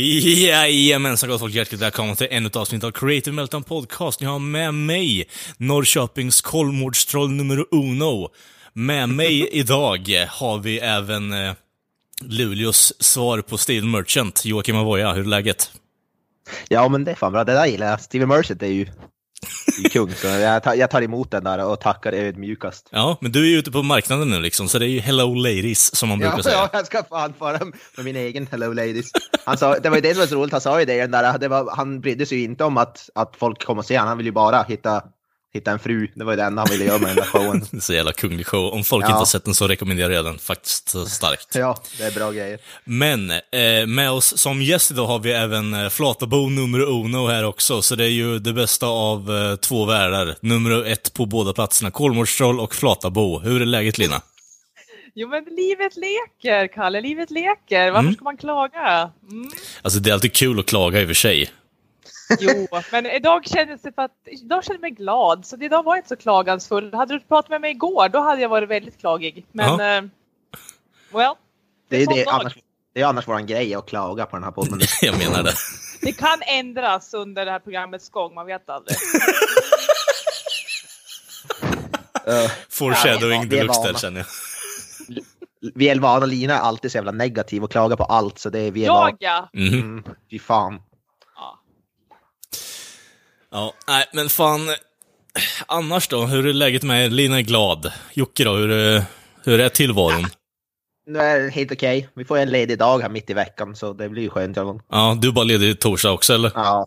Jajamensan gott folk, hjärtligt välkomna till ännu ett avsnitt av Creative Meltdown Podcast. Ni har med mig Norrköpings Kolmårdstroll nummer uno. Med mig idag har vi även eh, Luleås svar på Steve Merchant, Joakim Avoya. Hur är läget? Ja, men det är fan bra. Det där gillar jag. Steven Merchant är ju kung, så jag tar, jag tar emot den där och tackar ödmjukast. Ja, men du är ju ute på marknaden nu liksom, så det är ju hello ladies som man brukar Ja, säga. ja, jag ska fan fara med min egen Hello Ladies. Han sa, det var ju det som var så roligt, han sa ju det, den där, det var, han brydde sig ju inte om att, att folk kom och se honom, han ville ju bara hitta, hitta en fru. Det var ju det enda han ville göra med den där showen. Det är så jävla kunglig show. Om folk Ja. inte har sett den så rekommenderar jag den faktiskt starkt. Ja, det är bra grejer. Men eh, med oss som gäst idag har vi även eh, Flatabo nummer uno här också, så det är ju det bästa av eh, två världar. Nummer ett på båda platserna, Kolmårdstroll och Flatabo. Hur är läget Lina? Jo men livet leker, Kalle, livet leker. Varför Mm. ska man klaga? Mm. Alltså det är alltid kul att klaga i och för sig. Jo, men idag kändes det för att idag kände jag mig glad, så idag var jag inte så klagansfull. Hade du pratat med mig igår, då hade jag varit väldigt klagig. Men, Ja. eh, well, Det är det, dag. annars, det är annars våran grej att klaga på den här podden. Jag menar det. det kan ändras under det här programmets gång, man vet aldrig. Uh, Foreshadowing Ja, vi är deluxe där känner jag. vi är vana, Lina är alltid så jävla negativ och klagar på allt, så det är vi är vana. Jag ja! Mhm. Mm, fy fan. Ja. Ja, nej men fan. Annars då, hur är läget med? Lina är glad. Jocke då, hur, är- hur är tillvaron? Nu är det helt okej. Vi får en ledig dag här mitt i veckan, så det blir ju skönt. Ja, du är bara ledig torsdag också eller? Ja.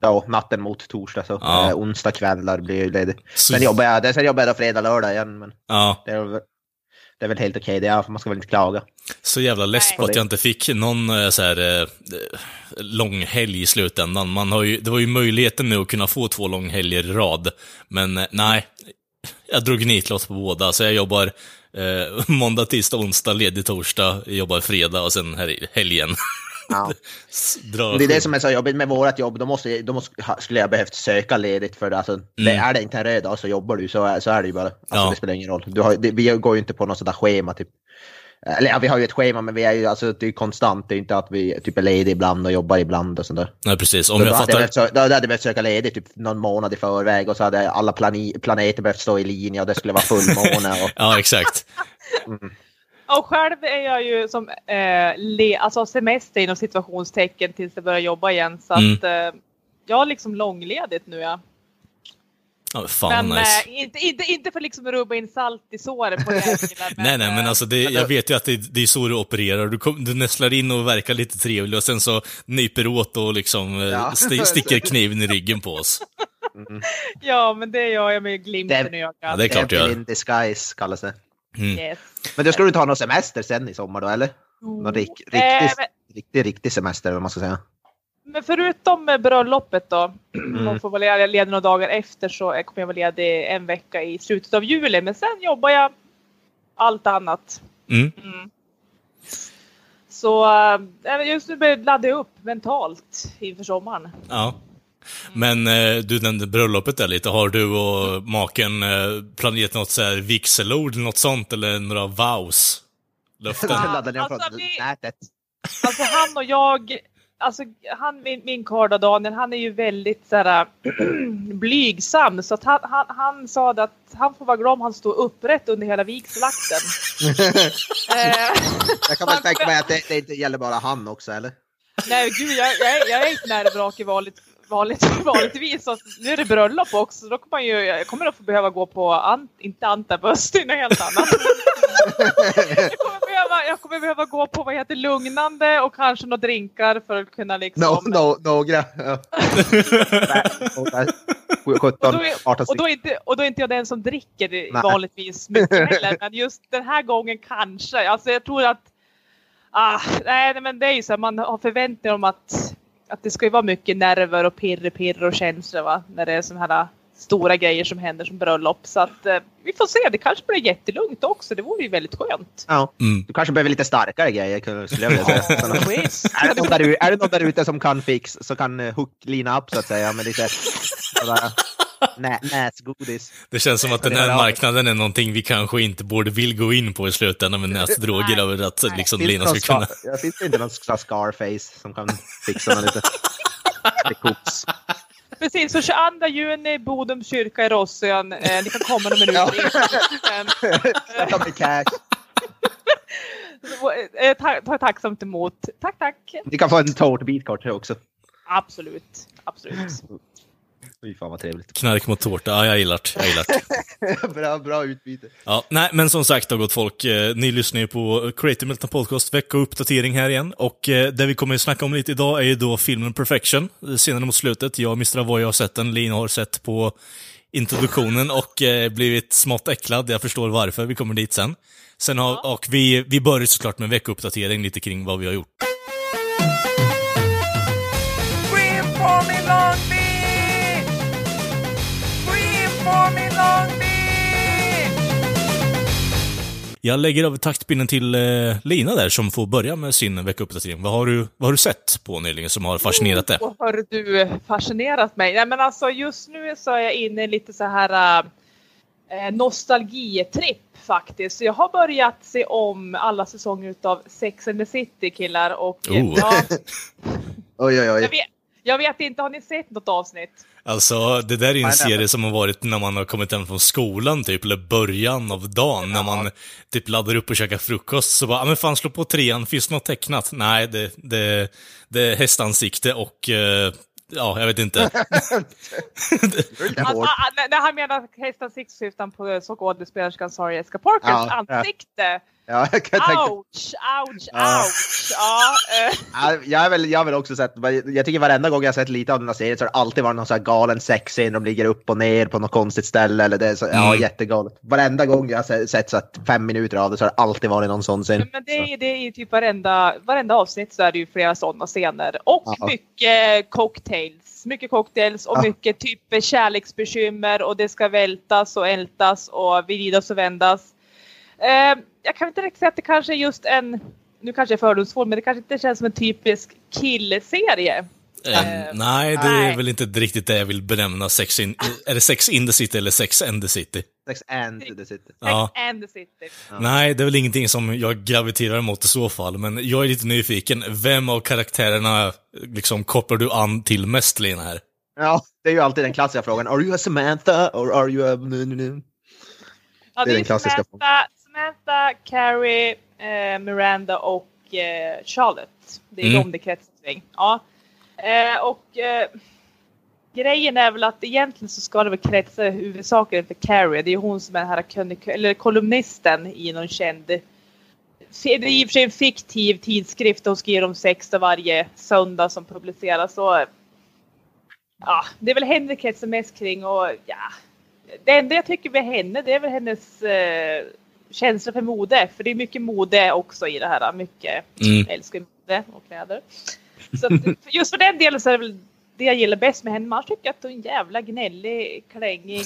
Ja, natten mot torsdag så. Ja. Eh, onsdag kvällar blir jag ledig. Så- Sen jobbar jag, sen jobbar jag fredag, lördag igen. Men Ja, det är, det är väl helt okej för man ska väl inte klaga. så jävla less på att jag inte fick någon eh, så här, eh, lång helg i slutändan. Man har ju, det var ju möjligheten nu att kunna få två långhelger i rad, men eh, nej. Jag drog nitlott på båda, så jag jobbar eh, måndag, tisdag, onsdag, ledig torsdag, jobbar fredag och sen här, helgen. Ja. Det är det som är så jobbigt med vårt jobb. Då, måste, då måste, skulle jag behövt söka ledigt för det. Alltså, det. Är det inte en röd dag så jobbar du, så är, så är det ju bara. Alltså, Ja. Det spelar ingen roll. Har, det, vi går ju inte på något sådant schema. Typ. Eller ja, vi har ju ett schema, men vi är ju, alltså, det är konstant. Det är inte att vi typ, är lediga ibland och jobbar ibland och sånt där. Nej, precis. Om Då jag hade, jag fattar... behövt, sö- då hade jag behövt söka ledigt typ någon månad i förväg och så hade alla plani, planeter behövt stå i linje och det skulle vara fullmåne. Och, Ja, exakt. Och själv är jag ju som eh, le, alltså semester inom situationstecken tills jag börjar jobba igen. Så Mm. att eh, jag har liksom långledigt nu ja. Ja, fan Men nice. eh, inte, inte, inte för liksom att rubba in salt i såret på det. Nej, nej, men eh, alltså det, jag vet ju att det, det är så du opererar. Du, kom, du nästlar in och verkar lite trevlig och sen så nyper åt och liksom eh, Ja. sti, sticker kniven i ryggen på oss. Ja, men det gör jag med glimten i ögat. Ja, det är klart du gör. in disguise kallas det. Mm. Yes. Men då ska du ta någon semester sen i sommar då, eller? Någon rik, riktig, Eh, men- riktig, riktig semester, vad man ska säga. Men förutom med bröllopet då, Mm. och får vara ledig några dagar efter så kommer jag vara ledig en vecka i slutet av juli. Men sen jobbar jag allt annat. Mm. Mm. Så äh, just nu börjar jag ladda upp mentalt inför sommaren. Ja. Men eh, du nämnde bröllopet där lite. Har du och maken eh, planerat något så här vigselord eller något sånt? Eller några vows? Löften? Ja. Alltså, vi-. Alltså han och jag, alltså han, min, min karl Daniel, han är ju väldigt såhär blygsam. Så att han, han, han sa att han får vara glad om han står upprätt under hela vigselakten. eh, Jag kan väl tänka mig att det, det inte gäller bara han också, eller? nej gud, jag, jag, är- jag är inte nervvrak i vanligt, vanligt, vanligtvis. Att nu är det bröllop också, så då kommer man ju, jag kommer att få behöva gå på, an, inte antabus, det är något helt annat. jag, kommer behöva, jag kommer behöva gå på vad heter lugnande och kanske några drinkar för att kunna liksom... No, no, några. Ja. Och 17, då, är, 18 och, då är inte, och då är inte jag den som dricker Nej. vanligtvis mycket heller. Men just den här gången kanske. Alltså jag tror att Ah, nej, men det är ju så här, man har förväntningar om att, att det ska ju vara mycket nerver och pirr, pirr och känslor va? När det är sådana här stora grejer som händer som bröllop. Så att eh, vi får se, det kanske blir jättelugnt också. Det vore ju väldigt skönt. Ja. Mm. Du kanske behöver lite starkare grejer skulle jag vilja säga. Är det, någon där, är det någon där ute som kan fix, så kan uh, hook lina upp så att säga med lite sådär, nä, näsgodis. Det känns som att den här marknaden är någonting vi kanske inte borde vill gå in på i slutändan med näsdroger över att liksom det Lina någon ska kunna... Ja, finns det inte någon Scarface som kan fixa något lite, koks? Precis, så 22 juni, Bodums kyrka i Rossön. Eh, ni kan komma någon minut Ja. Ta med cash. Eh, ta, ta tacksamt emot. Tack, tack. Ni kan få en tårtbit kort också. Absolut. Absolut. Fy fan vad trevligt. Knark mot tårta, ja jag gillar det. Jag gillar det. bra, bra utbyte. Ja, nej, men som sagt då gott folk, eh, ni lyssnar ju på Creative Meltdown Podcast, veckouppdatering här igen. Och eh, det vi kommer att snacka om lite idag är ju då filmen Perfection, senare mot slutet. Jag och Mr. Avoy har sett den, Lina har sett på introduktionen och eh, blivit smått äcklad. Jag förstår varför, vi kommer dit sen. sen har, och vi, vi börjar såklart med en veckouppdatering lite kring vad vi har gjort. Jag lägger över taktpinnen till eh, Lina där som får börja med sin veckouppdatering. Vad har du, vad har du sett på nyligen som har fascinerat dig? Och har du fascinerat mig? Nej men alltså just nu så är jag inne i lite så här äh, nostalgitripp faktiskt. Så jag har börjat se om alla säsonger utav Sex and the City killar och Oh. ja, Oj, oj, jag, oj. vet, jag vet inte, har ni sett något avsnitt? Alltså, det där är en Nej, nej, serie som har varit när man har kommit hem från skolan typ, eller början av dagen, när man typ laddar upp och käkar frukost, så bara, "Ja, men fan slå på trean, finns det något tecknat? Nej, det, det, det är hästansikte och, eh, ja, jag vet inte. Alltså, ah, när, han menar hästen Six syftar han på skådespelerskan Sarah Jessica Parkers ja. ansikte. Ja, jag kan tänka. Ouch, ouch, Ja. ouch. Ja, eh, Ja, Jag har väl, jag har väl också sett, jag tycker varenda gång jag har sett lite av den här serien så har det alltid varit någon sån här galen sexscen, de ligger upp och ner på något konstigt ställe eller det är så, ja Mm. jättegalet. Varenda gång jag har se- sett så att fem minuter av det så har det alltid varit någon sån scen. men det är, det är ju typ varenda, varenda avsnitt så är det ju flera sådana scener. Och Ja. mycket cocktails. Mycket cocktails och Ja. mycket typ kärleksbekymmer och det ska vältas och ältas och vridas och vändas. Eh, jag kan inte riktigt säga att det kanske är just en, nu kanske jag är fördomsfull, men det kanske inte känns som en typisk killserie. Eh, nej, det är nej. väl inte riktigt det jag vill benämna sex in, är det sex in the city eller sex and the city? Sex and the city. Ja. Sex and the City. Nej, det är väl ingenting som jag graviterar mot i så fall, men jag är lite nyfiken. Vem av karaktärerna liksom kopplar du an till mest, Lina, här? Ja, det är ju alltid den klassiska frågan. Are you a Samantha or are you a... Ja, Det är det är den klassiska Samantha, Samantha, Carrie, eh, Miranda och eh, Charlotte. Det är Mm. de det kretsar kring. Ja. Eh, och eh, grejen är väl att egentligen så ska det väl kretsa huvudsakligen för Carrie. Det är hon som är den här krönik- eller kolumnisten i någon känd det är i och för sig en fiktiv tidskrift hon skriver om sex varje söndag som publiceras. Så, ja, det är väl henne det kretsar mest kring och ja, det enda jag tycker med henne det är väl hennes eh, känsla för mode. För det är mycket mode också i det här. Mycket. Mm. Jag älskar mode och kläder. Så att, just för den delen så är det väl det jag gillar bäst med henne. Man tycker att hon är en jävla gnällig, klängig,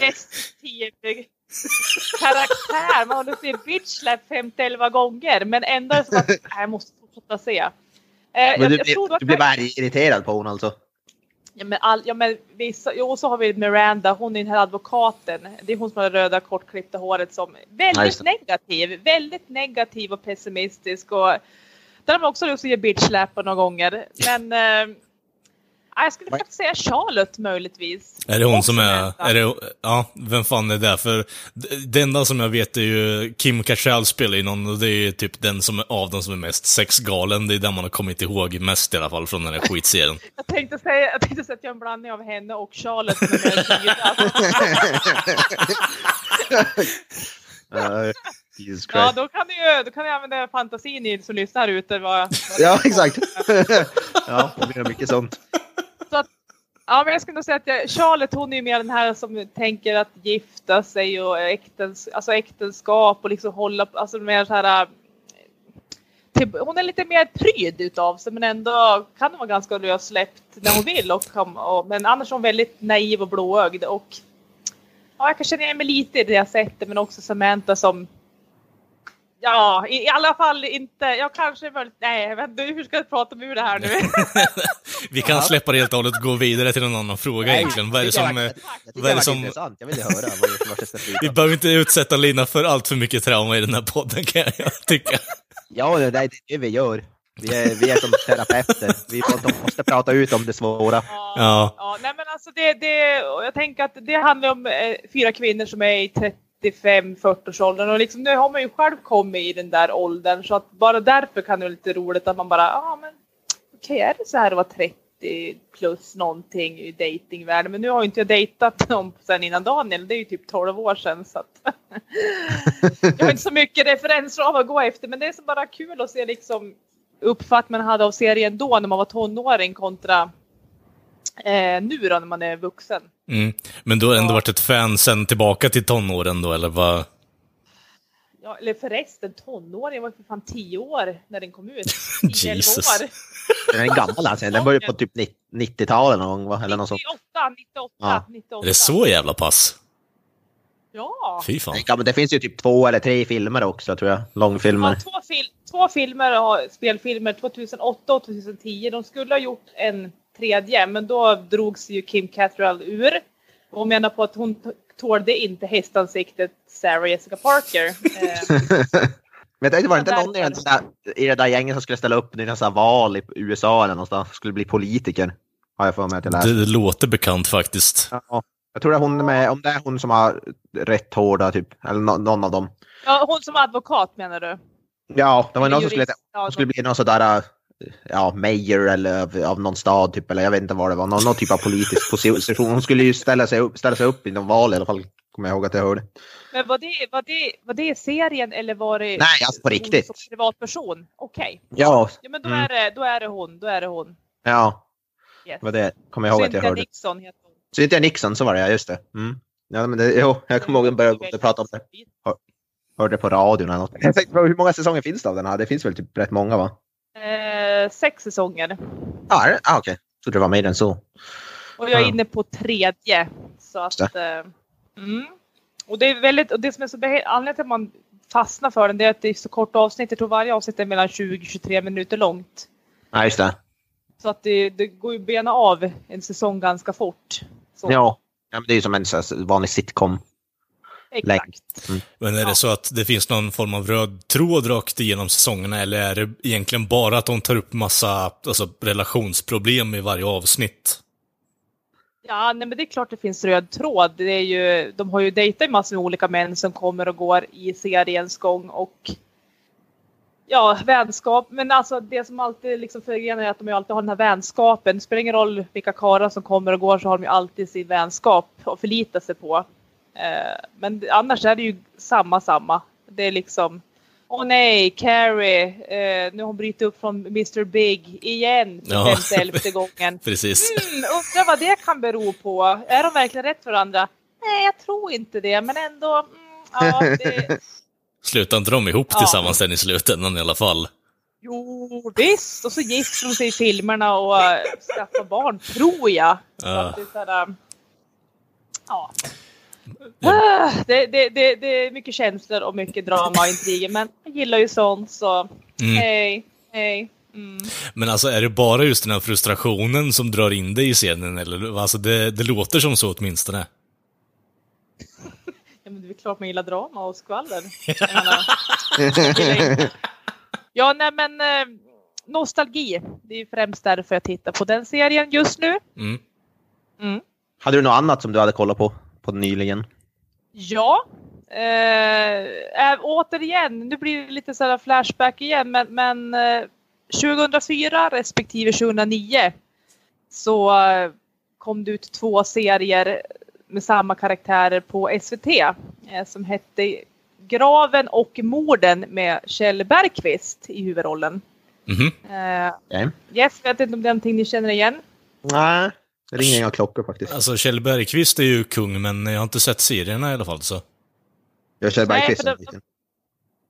destruktiv karaktär. Man har sett bitch slap 50-11 gånger men ändå är det som att jag måste fortsätta se. Eh, Men jag, du, jag blir- du blir bara irriterad på hon alltså? Ja men, all, ja, men vissa, jo, så har vi Miranda, hon är den här advokaten. Det är hon som har det röda kortklippta håret som Ja, väldigt det. negativ. Väldigt negativ och pessimistisk. Och, där har man också lust att ge bitch slap några gånger. Men eh, jag skulle faktiskt säga Charlotte möjligtvis. Är det hon som är, är det, ja, vem fan är det? För det enda som jag vet är ju Kim Cattrall spelar ju någon och det är ju typ den som är av dem som är mest sexgalen. Det är den man har kommit ihåg mest i alla fall från den här skitserien. Jag tänkte säga, jag tänkte säga att jag är en blandning av henne och Charlotte. i. Uh, Jesus ja, då kan, du, ju- då kan du använda fantasin ni som lyssnar ute. Vad, vad Ja, exakt. ja, det blir mycket sånt. Ja, men jag skulle nog säga att jag, Charlotte hon är ju mer den här som tänker att gifta sig och äktens, alltså äktenskap och liksom hålla, alltså mer så här. till, hon är lite mer pryd utav sig men ändå kan hon vara ganska lössläppt när hon vill. Och, och, men annars är hon väldigt naiv och blåögd. Och ja, jag kan känna igen mig lite i det jag sett men också Samantha som Ja, i, i alla fall inte. Jag kanske. Nej, vänta, hur ska jag prata med det här nu? Vi kan släppa det helt och hållet och gå vidare till en annan fråga egentligen. Vad är det som... eh, Jag tycker vad det är det som- intressant. Jag vill ju höra vad det- ska. Vi behöver inte utsätta Lina för allt för mycket trauma i den här podden kan jag tycka. Ja, det är det vi gör. Vi är, vi är som terapeuter. Vi måste prata ut om det svåra. Ja. Ja, nej men alltså det, det, jag tänker att det handlar om eh, fyra kvinnor som är i 35-40-årsåldern och liksom nu har man ju själv kommit i den där åldern så att bara därför kan det vara lite roligt att man bara, ja ah, men okej är det så här att vara 30 plus någonting i datingvärlden men nu har ju inte jag dejtat någon sen innan Daniel, det är ju typ 12 år sedan så att jag har inte så mycket referensram att gå efter men det är så bara kul att se liksom uppfattning man hade av serien då när man var tonåring kontra eh, nu då när man är vuxen. Mm. Men du har ändå Ja. varit ett fan sen tillbaka till tonåren då, eller vad? Ja, eller förresten, tonåring, jag var för fan 10 år när den kom ut. 10 Jesus. år. Den är gammal alltså. Den började på typ 90-talet någon gång? Eller något sånt. 98, 98, Ja. 98. Är det så jävla pass? Ja. Fy fan. Ja, men det finns ju typ två eller tre filmer också tror jag. Långfilmer. Ja, två, fil två filmer, och spelfilmer, 2008 och 2010. De skulle ha gjort en tredje, men då drogs ju Kim Cattrall ur. Och hon menar på att hon tålde inte hästansiktet Sarah Jessica Parker. Eh, Men det var inte Ja, någon i, där, i det där gänget som skulle ställa upp i nästa val i USA eller någonstans. Skulle bli politiker. Har jag för mig att jag läste. Det låter bekant faktiskt. Ja, jag tror det är hon med, om det är hon som har rätt hårda typ. Eller nå- någon av dem. ja, hon som advokat menar du? Ja, det var någon som skulle. Ja, hon skulle bli någon sådär, ja, mayor eller av, av någon stad typ. Eller jag vet inte vad det var. Någon, någon typ av politisk position. Hon skulle ju ställa sig upp, ställa sig upp i någon val i alla fall. Kommer jag ihåg att jag hörde. Men var det, var det, var det serien eller var det Nej, alltså på riktigt. som privatperson? Okej. Ja, Ja men då, Mm. är det, då är det hon. Då är det hon. ja. Yes. Var det. Kommer jag ihåg att jag hörde. Nixon heter hon. Cynthia Nixon, så var det ja, just det. Mm. Ja, men det, jo, jag kommer ihåg att började prata om det. Hörde på radion eller något. Jag tänkte, hur många säsonger finns det av den här? Det finns väl typ rätt många va? Eh, sex säsonger. Ja, det? Ah, okej. Så det var mer än så. Och jag är inne på tredje. Så att, eh, mm. Och det är väldigt, och det som är så anledningen till att man fastnar för den det är att det är så kort avsnitt. Jag tror varje avsnitt är mellan 20-23 minuter långt. Ja, just det. Så att det, det går ju bena av en säsong ganska fort. Så, Ja. ja men det är ju som en vanlig sitcom. Exakt. Men är det Ja. så att det finns någon form av röd tråd rakt igenom säsongerna, eller är det egentligen bara att de tar upp massa alltså, relationsproblem i varje avsnitt? Ja, nej, men det är klart det finns röd tråd. Det är ju, de har ju dejtat massor med olika män som kommer och går i seriens gång och ja, vänskap. Men alltså det som alltid liksom förenar är att de ju alltid har den här vänskapen. Det spelar ingen roll vilka karlar som kommer och går så har de ju alltid sin vänskap att förlita sig på. Eh, men annars är det ju samma, samma. Det är liksom Åh nej, Carrie, eh, nu har hon brutit upp från Mr Big igen för Ja. femte, elfte gången. Precis. Mm, undrar vad det kan bero på. Är de verkligen rätt för varandra? Nej, jag tror inte det, men ändå. Mm, ja, det, Slutar inte de ihop Ja. tillsammans sen i slutändan i alla fall? jo, visst. Och så gifter de sig i filmerna och äh, skaffar barn, tror jag. Så Ja. att det, är så här, äh, ja. Ah, Det, det, det, det är mycket känslor och mycket drama och intriger, men jag gillar ju sånt så Mm. hej, hej. Mm. Men alltså, är det bara just den här frustrationen som drar in dig i scenen? Eller? Alltså, det, det låter som så åtminstone. Ja, men det är klart man gillar drama och skvaller. Menar, Ja, nej men eh, nostalgi. Det är ju främst därför jag tittar på den serien just nu. Mm. Mm. Hade du något annat som du hade kollat på, på nyligen? Ja. Eh, återigen, nu blir det lite sådär flashback igen, men, men eh, 2004 respektive 2009 så eh, kom det ut två serier med samma karaktärer på SVT eh, som hette Graven och morden med Kjell Bergqvist i huvudrollen. Mhm. Eh, Okej. Jeff, vet inte om det är någonting ni känner igen? Nej, det ringer inga klockor faktiskt. Alltså, Kjell Bergqvist är ju kung, men jag har inte sett serierna i alla fall. Så. Jag Nej, Bergqvist. det- liten.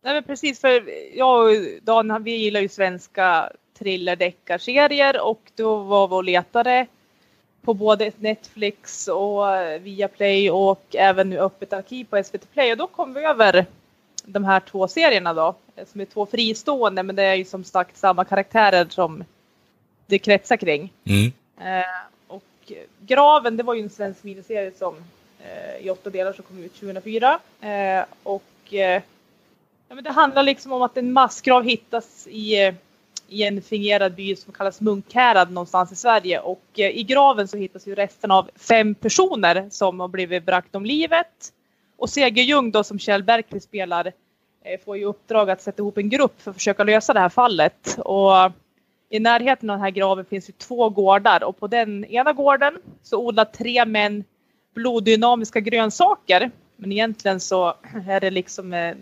Nej men precis för jag och Dan vi gillar ju svenska thrillerdeckarserier och då var vi och letade på både Netflix och Viaplay och även nu Öppet arkiv på SVT Play och då kom vi över de här två serierna då som är två fristående men det är ju som sagt samma karaktärer som det kretsar kring. Mm. Eh, och eh, Graven, det var ju en svensk miniserie som eh, i åtta delar som kom ut 2004. Eh, och eh, ja, men det handlar liksom om att en massgrav hittas i, eh, i en fingerad by som kallas Munkhärad någonstans i Sverige. Och eh, i graven så hittas ju resten av fem personer som har blivit bragt om livet. Och Segerljung då som Kjell Bergqvist spelar eh, får ju uppdrag att sätta ihop en grupp för att försöka lösa det här fallet. Och i närheten av den här graven finns ju två gårdar och på den ena gården så odlar tre män bloddynamiska grönsaker. Men egentligen så är det liksom eh,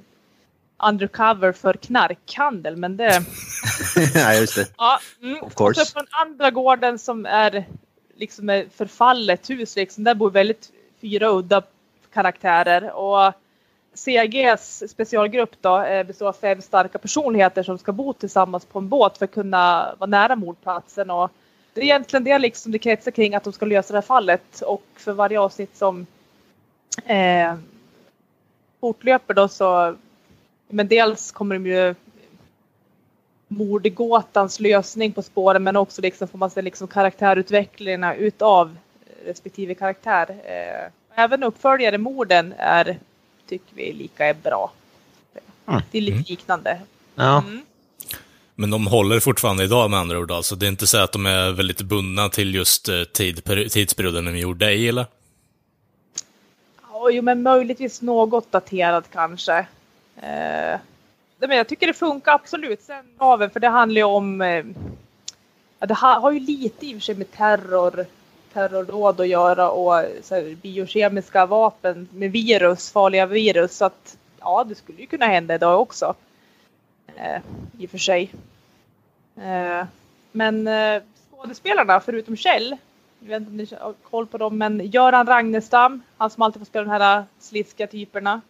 undercover för knarkhandel. Men det... ja, just det. Ja, mm. Of course. Och så på den andra gården som är liksom ett förfallet hus, liksom, där bor väldigt fyra udda karaktärer. Och CGs specialgrupp då eh, består av fem starka personligheter som ska bo tillsammans på en båt för att kunna vara nära mordplatsen. Och det är egentligen det liksom det kretsar kring att de ska lösa det här fallet och för varje avsnitt som eh, fortlöper då så men dels kommer de ju mordgåtans lösning på spåren men också liksom får man se liksom karaktärutvecklingarna utav respektive karaktär. Eh, även uppföljare morden är tycker vi lika är bra. Mm. Det är lite liknande. Ja. Mm. Men de håller fortfarande idag med andra ord alltså. Det är inte så att de är väldigt bundna till just eh, tid, tidsperioden de gjorde i, eller? Ja, Jo, men möjligtvis något daterad kanske. Eh, men jag tycker det funkar absolut. Sen gaven, för det handlar ju om... Eh, det ha, har ju lite i och för sig med terror, terrordåd att göra och så här, biokemiska vapen med virus, farliga virus. Så att ja, det skulle ju kunna hända idag också. Eh, I och för sig. Eh, men eh, skådespelarna, förutom Kjell, jag vet inte om ni har koll på dem, men Göran Ragnestam, han som alltid får spela de här sliskiga typerna.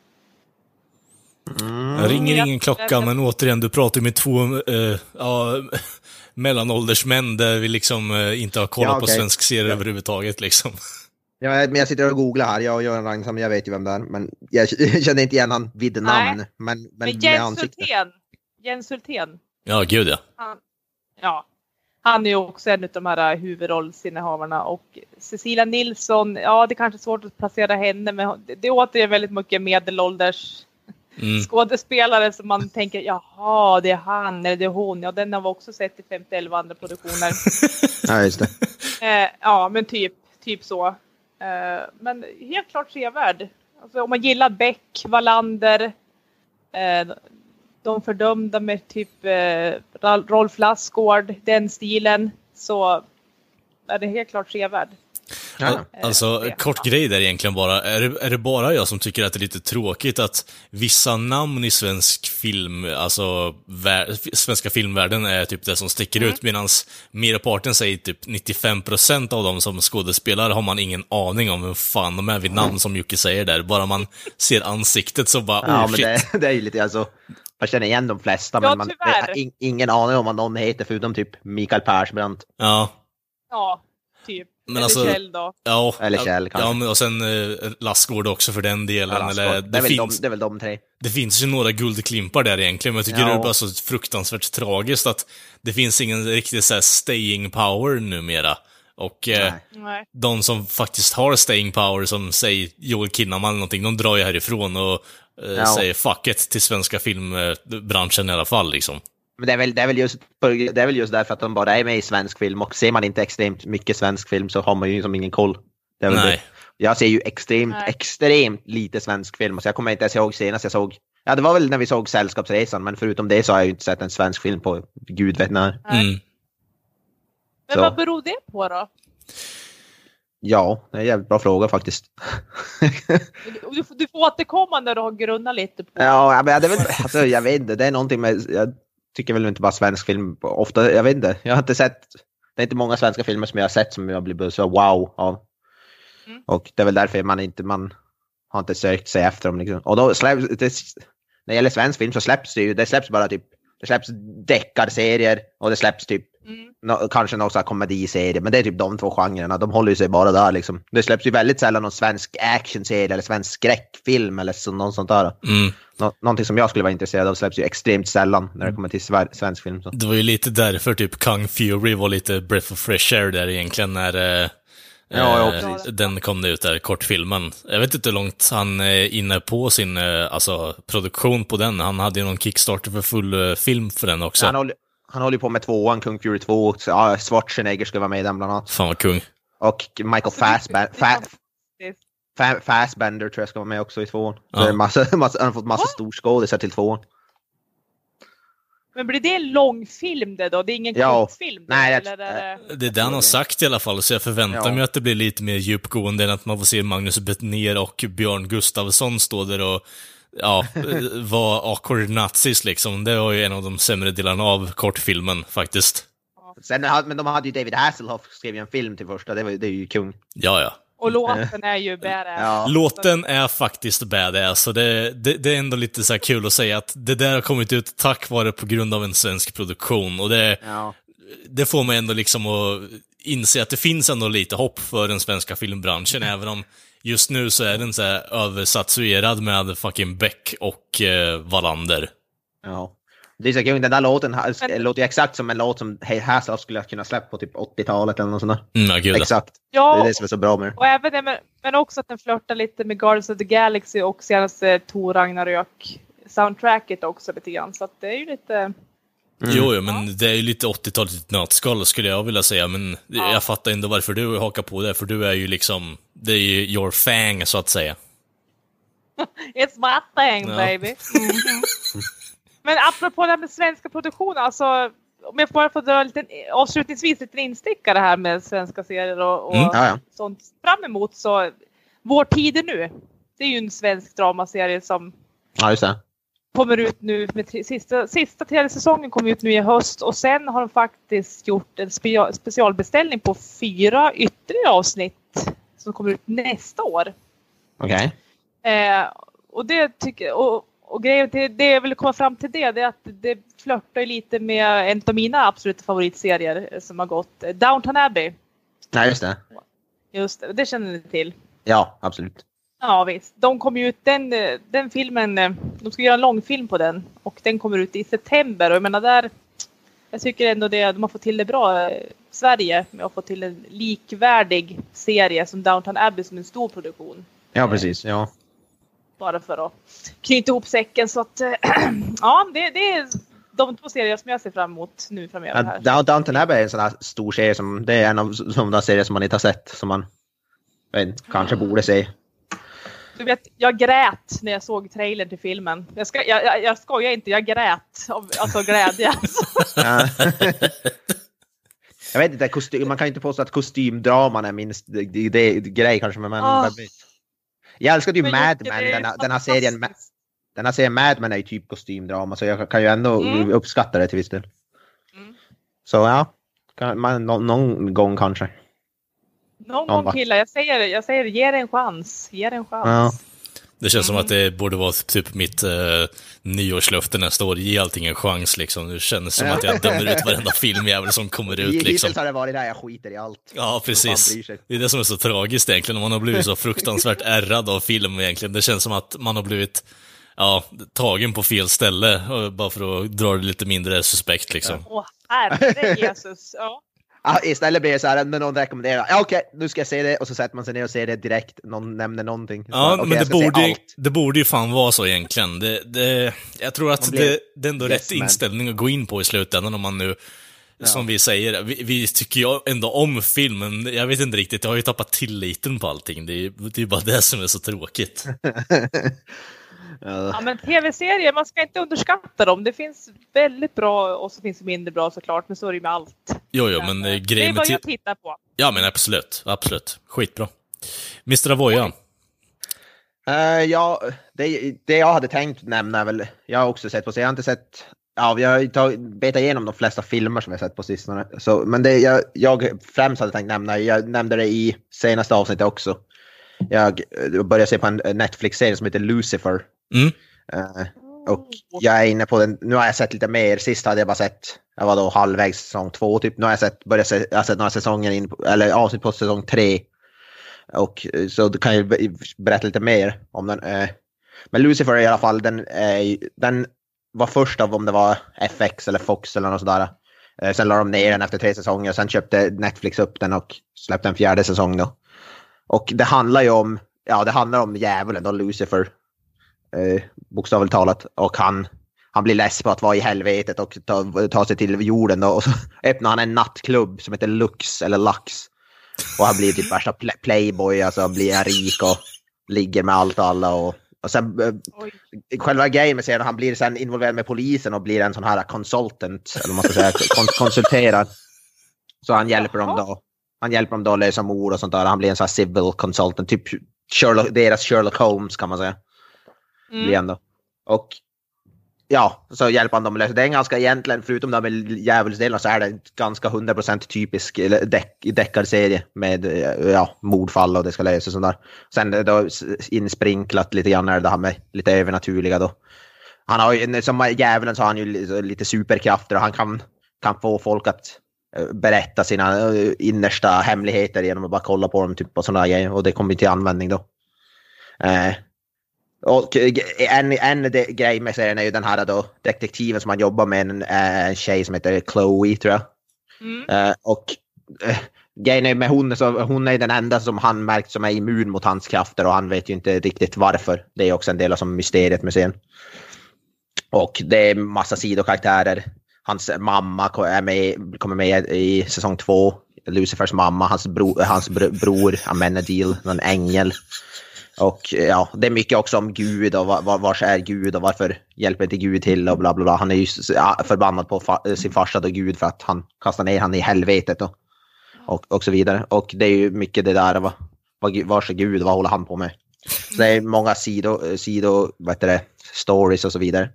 Mm. Jag ringer ingen klocka, men återigen, du pratar med två eh, ja, mellanålders män där vi liksom eh, inte har kollat Ja, på okej. svensk serie Ja. överhuvudtaget liksom. Ja, men jag sitter och googlar här, jag och Göran Rangsam, jag vet ju vem det är, men jag känner inte igen han vid namn. Men, men, Men med Jens ansikte. Hultén, Jens Hultén, Ja, gud ja. han, ja, han är ju också en av de här huvudrollsinnehavarna och Cecilia Nilsson, ja det är kanske är svårt att placera henne men det det är återigen väldigt mycket medelålders Mm. skådespelare som man tänker jaha det är han eller det är hon, ja den har vi också sett i 51 andra produktioner. Ja, just det. Eh, ja, men typ, typ så. Eh, men helt klart sevärd. Alltså, om man gillar Beck, Wallander, eh, De fördömda med typ eh, Rolf Lassgård, den stilen, så är det helt klart sevärd. Ja. Alltså, det. kort grej där egentligen bara. Är det, är det bara jag som tycker att det är lite tråkigt att vissa namn i svensk film, alltså vär, svenska filmvärlden är typ det som sticker Mm. ut, medan merparten säger typ 95% av dem som skådespelare har man ingen aning om vem fan de är vid namn som Jocke säger där. Bara man ser ansiktet så bara, Ja, oh men shit. det, det är ju lite alltså. Man känner igen de flesta, Ja, men man har in, ingen aning om vad någon heter förutom typ Mikael Persbrandt. Ja. Ja, typ. Men Eller alltså- Kjell då. Ja, Eller Kjell, kanske. Ja, men och sen eh, Lassgård också för den delen. Ja, eller, det, är väl finns, de, det är väl de tre. Det finns ju några guldklimpar där egentligen, men jag tycker Ja. det är bara så fruktansvärt tragiskt att det finns ingen riktig så här staying power numera. Och eh, Nej. Nej. de som faktiskt har staying power, som säger Joel Kinnaman eller någonting, de drar ju härifrån och eh, Ja. säger fuck it till svenska filmbranschen i alla fall liksom. Men det är, väl, det, är väl just, det är väl just därför att de bara är med i svensk film och ser man inte extremt mycket svensk film så har man ju liksom ingen koll. Det är väl Nej. det. Jag ser ju extremt, Nej. extremt lite svensk film. Så jag kommer inte ens ihåg senast jag såg. Ja, det var väl när vi såg Sällskapsresan, men förutom det så har jag ju inte sett en svensk film på gud vet när. Mm. Men vad beror det på då? Ja, det är en jävligt bra fråga faktiskt. Du, får- du får återkomma när du har grunnat lite på ja, men det är väl, alltså, jag vet inte, det är någonting med, jag tycker väl inte bara svensk film, ofta, jag vet inte, jag har inte sett, det är inte många svenska filmer som jag har sett som jag blir så wow av. Mm. Och det är väl därför man inte, man har inte sökt sig efter dem liksom. Och då, släpp- det, när det gäller svensk film så släpps det ju, det släpps bara typ, det släpps deckarserier och det släpps typ Mm. nå- kanske någon komediserie, men det är typ de två genrerna. De håller ju sig bara där liksom. Det släpps ju väldigt sällan någon svensk actionserie eller svensk skräckfilm eller så, någon sånt där. Mm. Nå någonting som jag skulle vara intresserad av släpps ju extremt sällan när det kommer till sver- svensk film. Så. Det var ju lite därför typ Kung Fury var lite breath of fresh air där egentligen när eh, Ja, ja, eh, precis. den kom ut där, kortfilmen. Jag vet inte hur långt han är inne på sin eh, alltså, produktion på den. Han hade ju någon Kickstarter för full eh, film för den också. Han, håller, han håller på med tvåan, Kung Fury 2. Så, ja, Schwarzenegger ska vara med i den bland annat. Fan vad kung. Och Michael Fassbender, det Fa. Fa, Fassbender tror jag ska vara med också i tvåan. Så Ja. det massa, massa, han har fått massa storskådisar till tvåan. Men blir det en långfilm det då? Det är ingen Ja. kortfilm? då, Nej, jag- eller är det... Det är det han har sagt i alla fall, så jag förväntar Ja. mig att det blir lite mer djupgående än att man får se Magnus Bettner och Björn Gustafsson stå där och ja, eh, vara awkward nazis liksom. Det var ju en av de sämre delarna av kortfilmen faktiskt. Sen, men de hade ju David Hasselhoff skrivit en film till första, det, var, ju- det är ju kung. Ja, ja. Och låten är ju badass. Ja. Låten är faktiskt badass, och det, det, det är ändå lite så här kul att säga att det där har kommit ut tack vare på grund av en svensk produktion. Och det, Ja. det får mig ändå liksom att inse att det finns ändå lite hopp för den svenska filmbranschen, även om just nu så är den så här översatsuerad med fucking Beck och eh, Wallander. ja. Det är så kul, den där låten Men- låter ju exakt som en låt som Hey Hasselhoff skulle kunna släppa på typ 80-talet eller något sånt där. Mm, ja, gud. Exakt. Det Ja, är det som är så bra med det. och även det, men, men också att den flörtar lite med Guardians of the Galaxy och senaste Tor Ragnarök soundtracket också lite grann. Så att det är ju lite... Mm. Jo, jo, men det är ju lite 80-talet i ett nötskal skulle jag vilja säga, men Ja. jag fattar ändå varför du hakar på det, för du är ju liksom, det är ju your fang så att säga. It's my thing Ja. baby. Mhm. Men apropå det här med svenska produktioner, alltså om jag bara får dra en liten, avslutningsvis en liten instickare här med svenska serier och, och Mm. Ja, ja. sånt fram emot så Vår tid är nu. Det är ju en svensk dramaserie som Ja, kommer ut nu med sista, sista tredje säsongen kommer ut nu i höst och sen har de faktiskt gjort en spe, specialbeställning på fyra ytterligare avsnitt som kommer ut nästa år. Okej. Eh, och det tycker och, och grejen till det jag vill komma fram till det, det är att det flörtar lite med en av mina absoluta favoritserier som har gått, eh, Downton Abbey. Nej, just det. Just det, det känner ni till. Ja, absolut. Ja visst. De kommer ju ut, den, eh, den filmen, eh, de ska göra en långfilm på den och den kommer ut i september och jag menar där, jag tycker ändå det, de har fått till det bra, Sverige, med att få till en likvärdig serie som Downton Abbey som en stor produktion. Ja, precis. Ja. Bara för att knyta ihop säcken så att, eh, ja det, det är de två serier som jag ser fram emot nu framöver här. Ja, Down- Downton Abbey är en sån här stor serie som, det är en av de där serier som man inte har sett, som man vet, kanske borde se. Du vet, jag grät när jag såg trailern till filmen. Jag, ska, jag, jag, jag skojar inte, jag grät av alltså glädje. Ja. jag vet inte, kostym, man kan ju inte påstå att kostymdraman är min grej kanske, men Ah. Jag älskade ju Men Mad Men, det är den, här- den här serien, den här serien Mad Men är ju typ kostymdrama, så jag kan ju ändå Mm. uppskatta det till viss del. Mm. Så ja, kan, man, nå- någon gång kanske. Någon Ja, gång killar, jag säger, jag säger ge det en chans. Ge det en chans. Ja. Det känns Mm. som att det borde vara typ mitt eh, nyårslöfte nästa år. Ge allting en chans liksom. Det känns som att jag dömer ut varenda filmjävel som kommer ut liksom. Hittills har det varit där jag skiter i allt. Ja, precis. Det är det som är så tragiskt egentligen. Man har blivit så fruktansvärt ärrad av film egentligen. Det känns som att man har blivit ja, tagen på fel ställe, bara för att dra det lite mindre suspekt liksom. Åh herre Jesus. Ja. Ja, istället blir det så här när någon rekommenderar, ja okej, nu ska jag se det, och så sätter man sig ner och ser det direkt, någon nämner någonting. Så, Ja, okej, men det borde, det borde ju fan vara så egentligen. Det, det, jag tror att blir det, det är ändå yes rätt man. inställning att gå in på i slutändan om man nu, som vi säger, vi, vi tycker ju ändå om filmen. Jag vet inte riktigt, jag har ju tappat tilliten på allting. Det är ju bara det som är så tråkigt. Ja. ja men tv-serier, man ska inte underskatta dem. Det finns väldigt bra och så finns det mindre bra såklart. Men så är det ju med allt. Jo, jo, men eh, det är grejen med vad ti- jag tittar på. Ja, men absolut. Absolut. Skitbra. Mr. Avoya. Eh, ja, det, det jag hade tänkt nämna är väl, jag har också sett på, så jag har inte sett, ja vi har tagit, betat igenom de flesta filmer som jag sett på sistone. Så, men det jag, jag främst hade tänkt nämna, jag nämnde det i senaste avsnittet också. Jag eh, började se på en Netflix-serie som heter Lucifer. Mm. Uh, Och jag är inne på den, nu har jag sett lite mer, sist hade jag bara sett, jag var då halvvägs säsong två typ, nu har jag sett, börjat se, jag har sett några säsonger in, på- eller avsnitt på säsong tre. Och eh, så kan jag berätta lite mer om den. Uh, Men Lucifer i alla fall, den, uh, den var först av om det var FX eller Fox eller något sådär. Sen la de ner den efter tre säsonger, sen köpte Netflix upp den och släppte en fjärde säsong då. Och det handlar ju om, ja det handlar om djävulen då, Lucifer. Eh, bokstavligt talat. Och han, han blir less på att vara i helvetet och ta, ta sig till jorden då. Och så öppnar han en nattklubb som heter Lux eller Lux. Och han blir typ värsta pl- playboy, alltså blir han rik och ligger med allt och alla. Och, och sen eh, Oj. själva grejen med serien, han blir sen involverad med polisen och blir en sån här consultant, eller man ska säga, kon konsulterad. Så han hjälper dem då. Han hjälper dem då att lösa mord och sånt där. Han blir en sån här civil consultant, typ Sherlock, deras Sherlock Holmes kan man säga. Mm. då. Och ja, så hjälper han dem att lösa. Det är ganska egentligen, förutom det djävulsdelarna med så är det ganska 100% typisk deck, deckarserie med eh, ja, mordfall och det ska lösas och sådär. Sen eh, då insprinklat lite grann är det här med lite övernaturliga då. Han har ju, som djävulen så har han ju lite superkrafter och han kan, kan få folk att eh, berätta sina innersta hemligheter genom att bara kolla på dem typ och sådana grejer och det kommer till användning då. Eh, och en, en grej med serien är ju den här då, detektiven som han jobbar med, en, eh, en tjej som heter Chloe tror jag. Mm. Eh, och eh, grejen är med hon, så hon är den enda som han märkt som är immun mot hans krafter och han vet ju inte riktigt varför. Det är också en del av som mysteriet med serien. Och det är massa sidokaraktärer. Hans mamma är med, kommer med i säsong två. Lucifers mamma, hans, bro, hans br- bror Amenadil, en ängel. Och eh, ja, det är mycket också om Gud och var, var, vars är Gud och varför hjälper inte Gud till och bla bla bla. Han är ju förbannad på fa, eh, sin farsa och Gud för att han kastar ner han i helvetet och, och, och så vidare. Och det är ju mycket det där, vad, vad, Gud- vars är Gud, vad håller han på med? Så det är många sido, eh, sido vad heter det, stories och så vidare.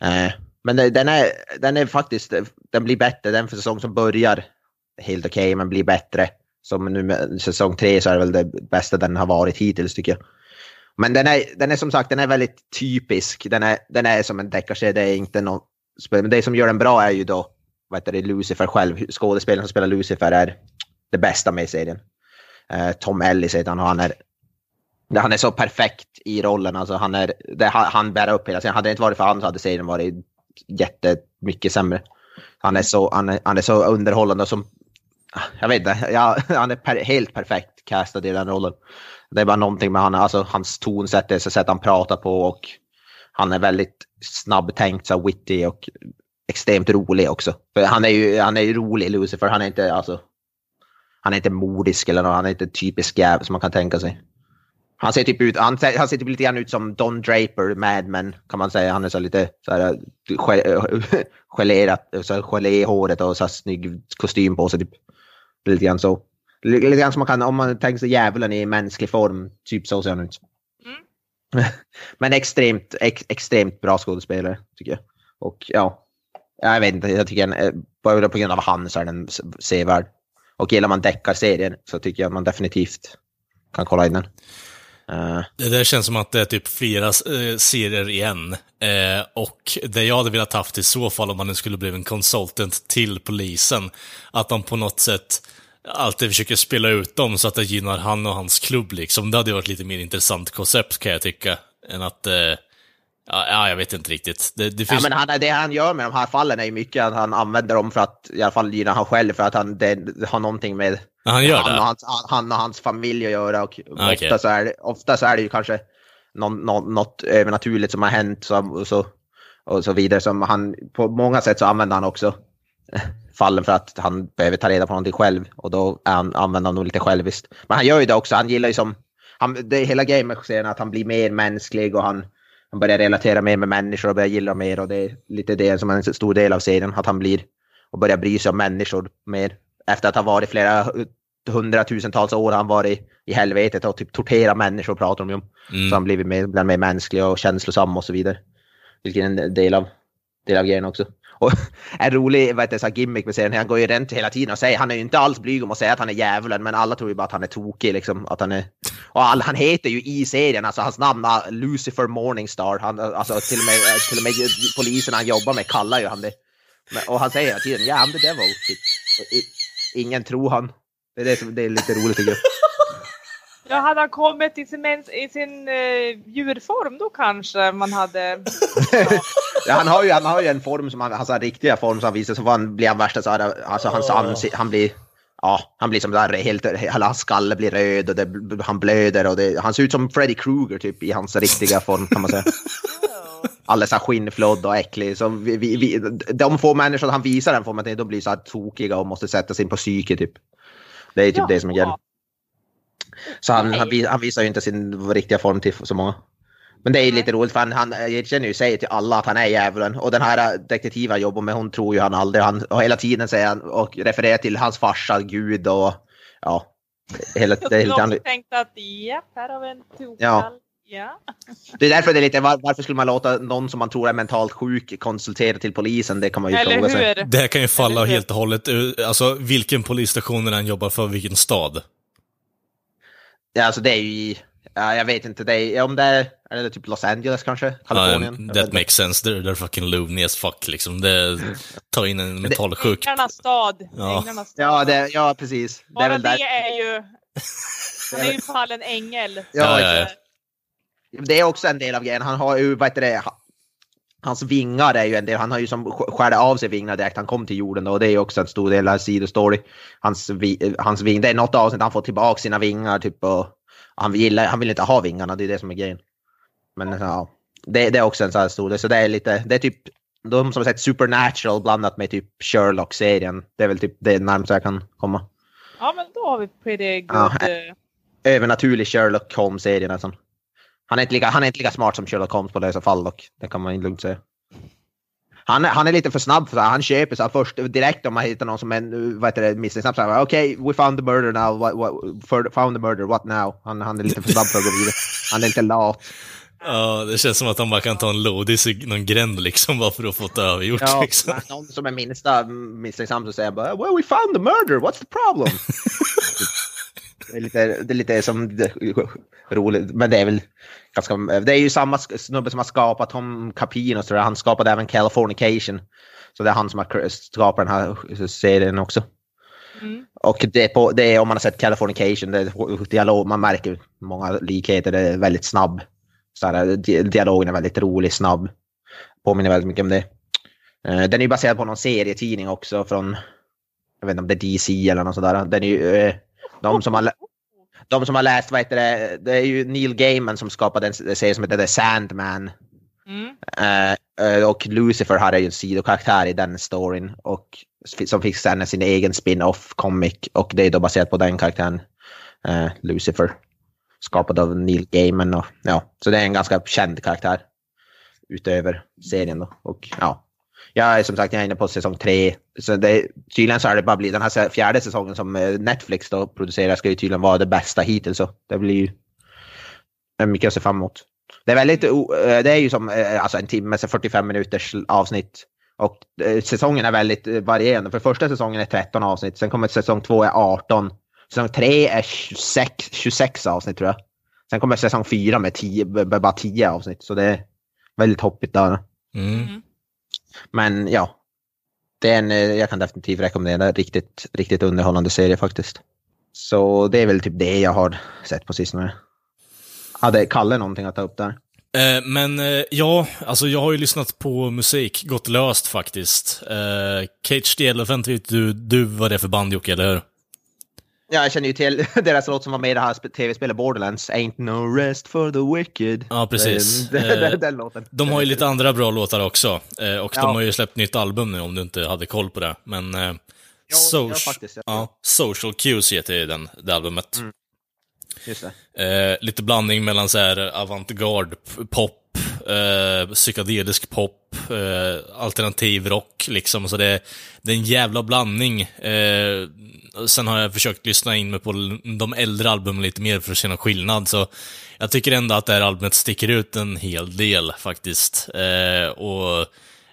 Eh, men den, är, den är faktiskt, den blir bättre, den för säsong som börjar helt okej men blir bättre. Som nu med säsong tre så är det väl det bästa den har varit hittills tycker jag. Men den är, den är som sagt den är väldigt typisk. Den är, den är som en deckarserie, det är inte någon... Men det som gör den bra är ju då, vad heter det, Lucifer själv. Skådespelaren som spelar Lucifer är det bästa med serien. Eh, Tom Ellis heter han och han är, han är så perfekt i rollen. Alltså han, är, det, han, han bär upp hela serien. Hade det inte varit för han så hade serien varit jättemycket sämre. Han är så, han är, han är så underhållande och som Ah, jag vet inte, ja, han är per, helt perfekt castad i den rollen. Det är bara någonting med han, alltså, hans tonsätt, det sätt han pratar på och han är väldigt snabbtänkt, så witty och extremt rolig också. För han är ju han är ju rolig, Lucifer, han är inte alltså, han är inte modisk eller något, han är inte typisk jävel som man kan tänka sig. Han ser typ ut, han ser, han ser typ lite grann ut som Don Draper, Mad Men kan man säga. Han är så lite så här, gelerat, så här, gelé i håret och så här, snygg kostym på sig. Typ. Lite grann så. Lite grann som man kan, om man tänker sig djävulen i mänsklig form, typ så ser han ut. Men extremt, ex, extremt bra skådespelare tycker jag. Och ja, jag vet inte, jag tycker bara på grund av han så är den sevärd. Och gillar man deckarserien så tycker jag att man definitivt kan kolla in den. Eh, Det där känns som att det är typ flera eh, serier igen. Eh, och det jag hade velat haft i så fall om man nu skulle bli en consultant till polisen, att de på något sätt alltid försöker spela ut dem så att det gynnar han och hans klubb liksom. Det hade varit lite mer intressant koncept kan jag tycka, än att... Eh, ja, ja, jag vet inte riktigt. Det, det Ja, finns... men han, det han gör med de här fallen är ju mycket att han använder dem för att i alla fall gynna han själv för att han det, har någonting med Ja, han gör han, det? och hans, han, han och hans familj att göra. Och Ah, okej. ofta, så är det, ofta så är det ju kanske någon, någon, något övernaturligt som har hänt så, och, så, och så vidare. Som han, på många sätt så använder han också fallen för att han behöver ta reda på någonting själv och då han, använder han nog lite själviskt. Men han gör ju det också, han gillar ju som, han, det hela grejen med serien att han blir mer mänsklig och han, han börjar relatera mer med människor och börjar gilla mer och det är lite det som är en stor del av serien, att han blir och börjar bry sig om människor mer. Efter att ha varit flera hundratusentals år han varit i helvetet och typ torterat människor pratar de ju om. Mm. Så han blivit mer, mer mänsklig och känslosam och så vidare. Vilket är en del av, del av grejen också. Och en rolig vad heter, så gimmick med serien, han går ju runt hela tiden och säger, han är ju inte alls blyg om att säga att han är djävulen, men alla tror ju bara att han är tokig liksom. Att han, är, och all, han heter ju i serien, alltså hans namn är Lucifer Morningstar. Han, alltså till och med, till och med polisen han jobbar med kallar ju han det. Men, och han säger hela tiden, yeah, I'm the devil. Typ. Ingen tror han. Det är, det, som, det är lite roligt tycker jag. Ja, hade han kommit i sin, i sin eh, djurform då kanske man hade... Ja, han, har ju, han har ju en form som han, alltså riktiga form som han visar, så han, blir han värsta så här, alltså hans ansikte, han blir, ja, han blir som där helt, hela hans skalle blir röd och det, han blöder och det, han ser ut som Freddy Krueger typ i hans riktiga form kan man säga. Alldeles så skinnflodd och äcklig. Så vi, vi, vi, de få människor han visar den formen till, de blir så här tokiga och måste sätta sig in på psyke typ. Det är typ det som är grejen. Så han, han, han visar ju inte sin riktiga form till så många. Men det är ju lite roligt för han, han erkänner ju säger till alla att han är djävulen. Och den här detektiven han jobbar med hon tror ju han aldrig. Han, och hela tiden säger han och refererar till hans farsa, Gud och ja. Hela, Jag det, lite, han, också tänkt att japp, här har vi en tokall. Ja. Ja. det är därför det är lite, var, varför skulle man låta någon som man tror är mentalt sjuk konsultera till polisen? Det kan man ju Eller fråga sig. hur? Det här kan ju falla helt och hållet, alltså vilken polisstation han jobbar för, vilken stad. Ja, alltså det är ju i, ja, jag vet inte, det är, om det är, det typ Los Angeles kanske? Kalifornien? Vet that makes sense, they're, they're fucking loony as fuck liksom. Det, ta in en mentalsjuk. Änglarnas stad. Ja. Änglarnas stad. Ja, det, ja, precis. Det är Bara väl det är ju... Han är ju fallen ängel. Ja, ja, ja. Det är också en del av grejen. Han har ju, vad heter det, ha- hans vingar är ju en del. Han har ju som sk- skärde av sig vingarna direkt han kom till jorden då, och det är ju också en stor del av sidostory. Hans, hans ving, det är något avsnitt han får tillbaka sina vingar typ och han vill, han vill inte ha vingarna, det är det som är grejen. Men ja, det, det är också en sån här stor så det är lite, det är typ de som har sett Supernatural blandat med typ Sherlock-serien. Det är väl typ det närmaste jag kan komma. Ja, men då har vi pretty good. Ja. eh, övernaturlig Sherlock Holmes-serie nästan. Han är, inte lika, han är inte lika smart som Sherlock Holmes på det i så fall dock. Det kan man lugnt säga. Han är, han är lite för snabb för det. Han köper så först direkt om man hittar någon som är vad heter det, misstänksam. Okej, we found the murder now. What, what, found the murder, what now? Han, han är lite för snabb för att gå vidare. Han är inte lat. Ja, det känns som att han bara kan ta en lodis i någon gränd liksom, bara för att få det övergjort. Ja, liksom. någon som är minsta misstänksam så säger bara well we found the murder, what's the problem? det, är lite, det är lite som det, roligt, men det är väl ganska, det är ju samma snubbe som har skapat Tom Capino, så han skapade även Californication. Så det är han som har skapat den här serien också. Mm. Och det är, på, det är om man har sett Californication, det är dialog, man märker många likheter, det är väldigt snabb. Så här, di- dialogen är väldigt rolig, snabb. Påminner väldigt mycket om det. Eh, Den är ju baserad på någon serietidning också från, jag vet inte om det är DC eller något sådär. Den är ju, eh, de som har, de som har läst, vad heter det, det är ju Neil Gaiman som skapade en serie som heter The Sandman. Mm. Eh, eh, och Lucifer hade ju en sidokaraktär i den storyn och som fick sen sin egen spin-off comic och det är då baserat på den karaktären, eh, Lucifer. Skapad av Neil Gaiman och ja, så det är en ganska känd karaktär utöver serien då. Och ja, jag är som sagt jag är inne på säsong tre. Så det, tydligen så är det bara bli den här fjärde säsongen som eh, Netflix då producerar ska ju tydligen vara det bästa hittills. Så det blir ju mycket att se fram emot. Det är väldigt, eh, det är ju som eh, alltså en timme, så 45 minuters avsnitt. Och säsongen är väldigt varierande. För första säsongen är 13 avsnitt, sen kommer säsong två är 18. Säsong tre är 26, 26 avsnitt tror jag. Sen kommer säsong fyra med, 10, med bara 10 avsnitt. Så det är väldigt hoppigt där. Mm. Men ja, det är en, eh, jag kan definitivt rekommendera. Riktigt, riktigt underhållande serie faktiskt. Så det är väl typ det jag har sett på sistone. Hade Kalle någonting att ta upp där? Eh, men eh, ja, alltså jag har ju lyssnat på musik, gått löst faktiskt. Eh, Cage the Elephant vet du, du vad det är för band Jocke, eller hur? Ja, jag känner ju till deras låt som var med i det här sp- tv-spelet Borderlands. Ain't no rest for the wicked. Ja, precis. Den, den, Eh, den, den låten. De har ju lite andra bra låtar också. Eh, och Ja. de har ju släppt nytt album nu om du inte hade koll på det. Men eh, Ja, Soc- ja, faktiskt, ja. ja, Social Cues heter den, det albumet. Just det. Eh, lite blandning mellan så här avantgarde pop, eh, psykedelisk pop, eh, alternativ rock liksom. Så det, det är en jävla blandning. Eh, sen har jag försökt lyssna in mig på de äldre albumen lite mer för att känna skillnad. Så jag tycker ändå att det här albumet sticker ut en hel del faktiskt. Eh, och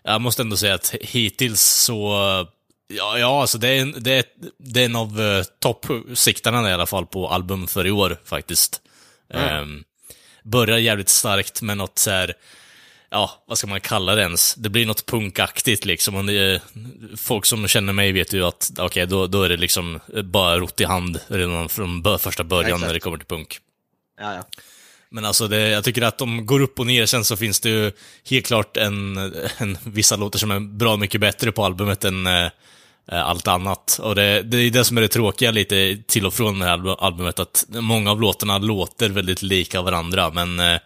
jag måste ändå säga att hittills så, ja, ja alltså det är, en, det är, det är en av uh, toppsiktarna i alla fall på album för i år faktiskt. Ehm, börjar jävligt starkt med något så här, ja, vad ska man kalla det ens? Det blir något punkaktigt liksom. Och det, folk som känner mig vet ju att, okej, okay, då, då är det liksom bara rott i hand redan från bör, första början Exakt. när det kommer till punk. Ja, ja. Men alltså, det, jag tycker att de går upp och ner. Sen så finns det ju helt klart en, en, vissa låtar som är bra mycket bättre på albumet än eh, Eh, allt annat. Och det, det är det som är det tråkiga lite till och från det här albumet, att många av låtarna låter väldigt lika varandra, men eh,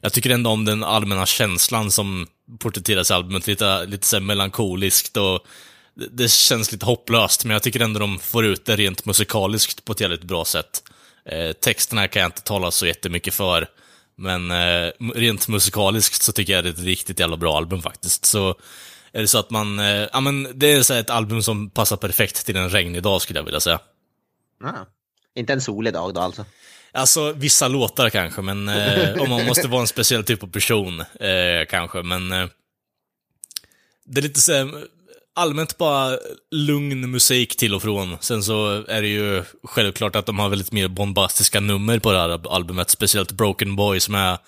jag tycker ändå om den allmänna känslan som porträtteras i albumet, lite, lite så här melankoliskt och det, det känns lite hopplöst, men jag tycker ändå de får ut det rent musikaliskt på ett jävligt bra sätt. Eh, texterna kan jag inte tala så jättemycket för, men eh, rent musikaliskt så tycker jag det är ett riktigt jävla bra album faktiskt. Så är det så att man, eh, ja men det är så ett album som passar perfekt till en regnig dag skulle jag vilja säga. ja. Inte en solig dag då alltså. Alltså, vissa låtar kanske, men eh, om man måste vara en speciell typ av person, eh, kanske, men eh, det är lite så allmänt bara lugn musik till och från. Sen så är det ju självklart att de har väldigt mer bombastiska nummer på det här albumet, speciellt Broken Boy som är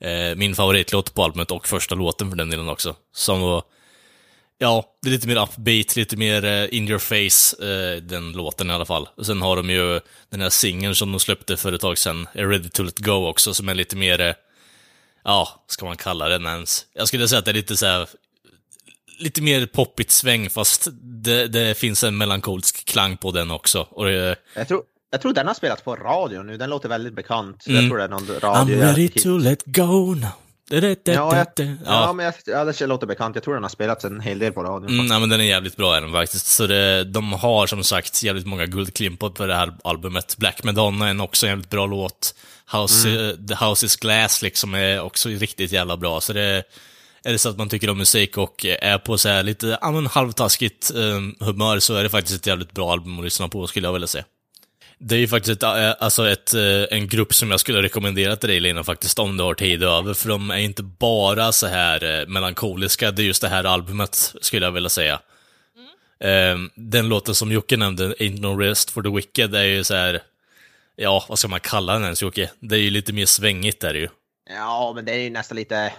eh, min favoritlåt på albumet och första låten för den delen också. Som var, ja, det är lite mer upbeat, lite mer eh, in your face, eh, den låten i alla fall. Och sen har de ju den här singeln som de släppte för ett tag sedan, är Ready to Let Go också, som är lite mer, eh, ja, ska man kalla den ens? Jag skulle säga att det är lite så här, lite mer poppigt sväng, fast det, det finns en melankolisk klang på den också. Och det, Jag tror, jag tror den har spelats på radio nu, den låter väldigt bekant. Mm. Jag tror det är någon radio. I'm ready to let go now. Ja, jag, da, ja. ja. men jag, ja, det låter bekant. Jag tror den har spelats en hel del på radio. Mm, nej, men den är jävligt bra är den faktiskt. Så det, de har som sagt jävligt många guldklimpar på det här albumet. Black Madonna är en också jävligt bra låt. House, Mm. eh, The House is Glass liksom är också riktigt jävla bra. Så det är det så att man tycker om musik och är på så här lite ja, men halvtaskigt eh, humör så är det faktiskt ett jävligt bra album att lyssna på skulle jag vilja säga. Det är ju faktiskt ett, eh, alltså ett, eh, en grupp som jag skulle rekommendera till dig Lina faktiskt, om du har tid över, för de är inte bara så här eh, melankoliska, det är just det här albumet, skulle jag vilja säga. Mm. Den låten som Jocke nämnde, Ain't No Rest for the Wicked, är ju så här, ja, vad ska man kalla den ens Jocke? Det är ju lite mer svängigt där ju. Ja, men det är ju nästan lite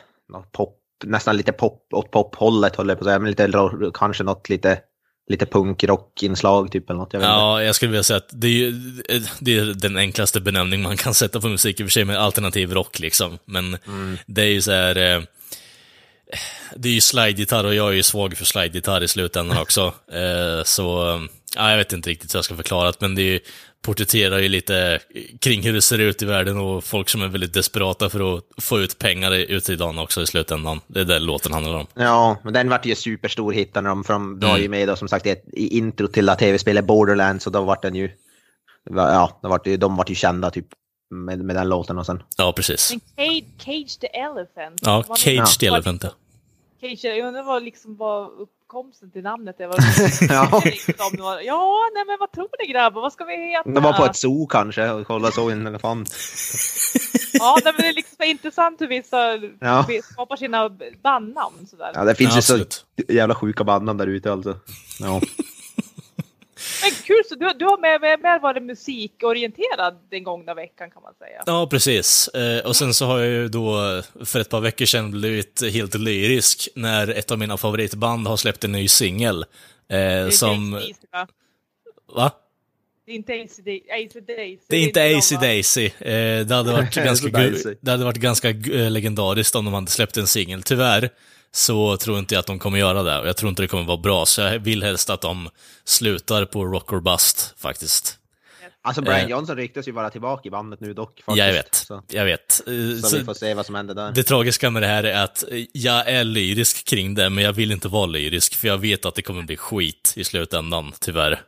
pop, nästan lite pop åt pophållet håller jag på att säga. Men lite, kanske något lite, lite punkrockinslag typ eller något. Jag vet inte. Ja, jag skulle vilja säga att det är ju det är den enklaste benämning man kan sätta på musik i och för sig med alternativ rock liksom. Men det är ju så här. Eh, det är ju slide-gitarr och jag är ju svag för slide-gitarr i slutändan också. Eh, så, eh, ja, jag vet inte riktigt hur jag ska förklara det, men det är ju, porträtterar ju lite kring hur det ser ut i världen och folk som är väldigt desperata för att få ut pengar ut i dagen också i slutändan. Det är det låten handlar om. Ja, men den vart ju superstor hit när de, för de var Mm. ju med då, som sagt i, intro till tv-spelet Borderlands och då vart den ju, ja, då vart ju, de vart ju kända typ med, med den låten och sen. Ja, precis. Men Cage, Cage the Elephant. Ja, Cage the. Elephant, ja. Cage, jag undrar vad liksom var uppkomsten till namnet är. Ja. liksom, det ja, nej men vad tror ni grabbar? Vad ska vi heta? De var på ett zoo kanske och kollade så en elefant. Ja, nej, men det är liksom intressant hur vissa Ja. skapar sina bandnamn sådär. Ja, det finns Ja, ju så jävla sjuka bandnamn där ute alltså. Ja. Men kul, så du, du har mer, mer, mer varit musikorienterad den gångna veckan kan man säga. Ja, precis. Eh, och sen så har jag ju då för ett par veckor sedan blivit helt lyrisk när ett av mina favoritband har släppt en ny singel. Eh, som... va? Va? Det är inte AC/DC. Det är inte AC va? Daisy. Eh, det, hade varit ganska, Daisy. det hade varit ganska eh, legendariskt om de hade släppt en singel. Tyvärr så tror inte jag att de kommer göra det. Och jag tror inte det kommer vara bra, så jag vill helst att de slutar på Rock or Bust, faktiskt. Alltså Brian Eh. Johnson ryktas ju vara tillbaka i bandet nu dock. Faktiskt. Ja, jag vet. Så, Jag vet. Eh, så så- vi får se vad som händer där. Det tragiska med det här är att jag är lyrisk kring det, men jag vill inte vara lyrisk, för jag vet att det kommer bli skit i slutändan, tyvärr.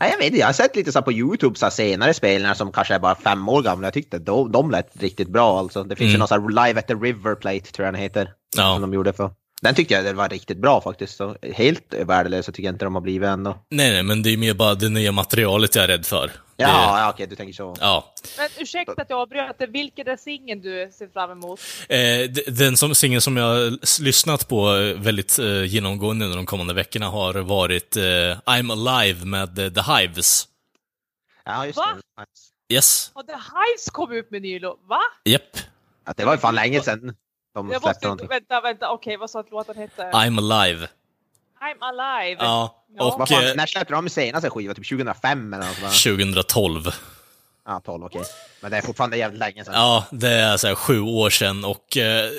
Ja, jag vet inte, jag har sett lite så på YouTube så senare spelningar som kanske är bara fem år gamla. Jag tyckte de, de lät riktigt bra alltså. Det finns ju Mm. någon så här Live at the River Plate tror jag den heter. Ja. Som de gjorde för. Den tyckte jag det var riktigt bra faktiskt. Så helt värdelösa tycker jag inte de har blivit ändå. Nej, nej, men det är mer bara det nya materialet jag är rädd för. Ja, ja okej, du tänker så. Ja. Men ursäkta att jag avbröt det. Vilken är singeln du ser fram emot? Eh, den som, singeln som jag har lyssnat på eh, väldigt eh, genomgående under de kommande veckorna har varit eh, I'm Alive med eh, The Hives. Ja, just Va? det. Yes. Har The Hives kommit ut med ny låt? Va? Japp. Ja, det var ju fan länge sedan de Jag måste, någonting. vänta, vänta, okej vad sa att låten hette? I'm Alive. I'm alive. Ja. Ja. Och Vad fan, eh, när släppte de senaste skiva? Typ 2005 eller något sånt där? 2012. Ja, 12 okej. Men det är fortfarande jävligt länge sedan. Ja, det är så här sju år sedan och eh,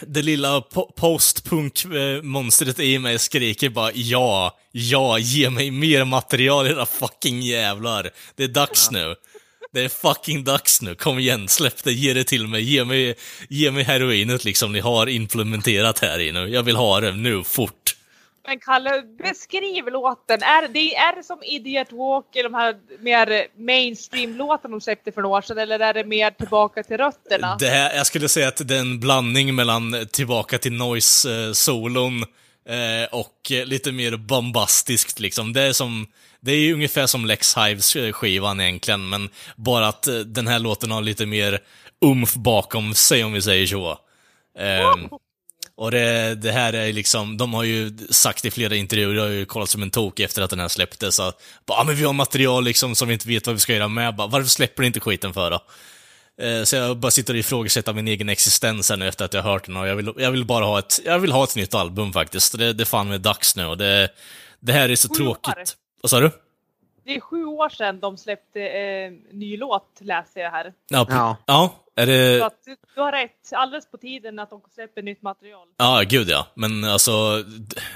det lilla po- postpunk-monstret i mig skriker bara ja, ja, ge mig mer material era fucking jävlar. Det är dags nu. Det är fucking dags nu, kom igen, släpp det, ge det till mig, ge mig, ge mig heroinet liksom ni har implementerat här i nu. Jag vill ha det nu, fort. Men Kalle, beskriv låten. Är det, är det som Idiot Walk, de här mer mainstream-låtarna de släppte för några år sedan, eller är det mer tillbaka till rötterna? Det här, jag skulle säga att det är en blandning mellan tillbaka till noise-solon eh, och lite mer bombastiskt liksom. Det är som, det är ju ungefär som Lex Hives eh, skivan egentligen, men bara att eh, den här låten har lite mer umf bakom sig om vi säger så. Ehm, och det, det här är liksom, de har ju sagt i flera intervjuer, jag har ju kollat som en tok efter att den här släpptes, att ah, men vi har material liksom som vi inte vet vad vi ska göra med, bara, varför släpper ni inte skiten för då? Eh, Så jag bara sitter och ifrågasätter min egen existens här nu efter att jag har hört den och jag vill, jag vill bara ha ett, jag vill ha ett nytt album faktiskt. Det, det är fan med dags nu och det, det här är så Sju år. tråkigt. Vad sa du? Det är sju år sedan de släppte eh, ny låt, läser jag här. Ja, Ja. ja är det... Så att du, har rätt, alldeles på tiden att de släpper nytt material. Ja, gud ja. Men alltså,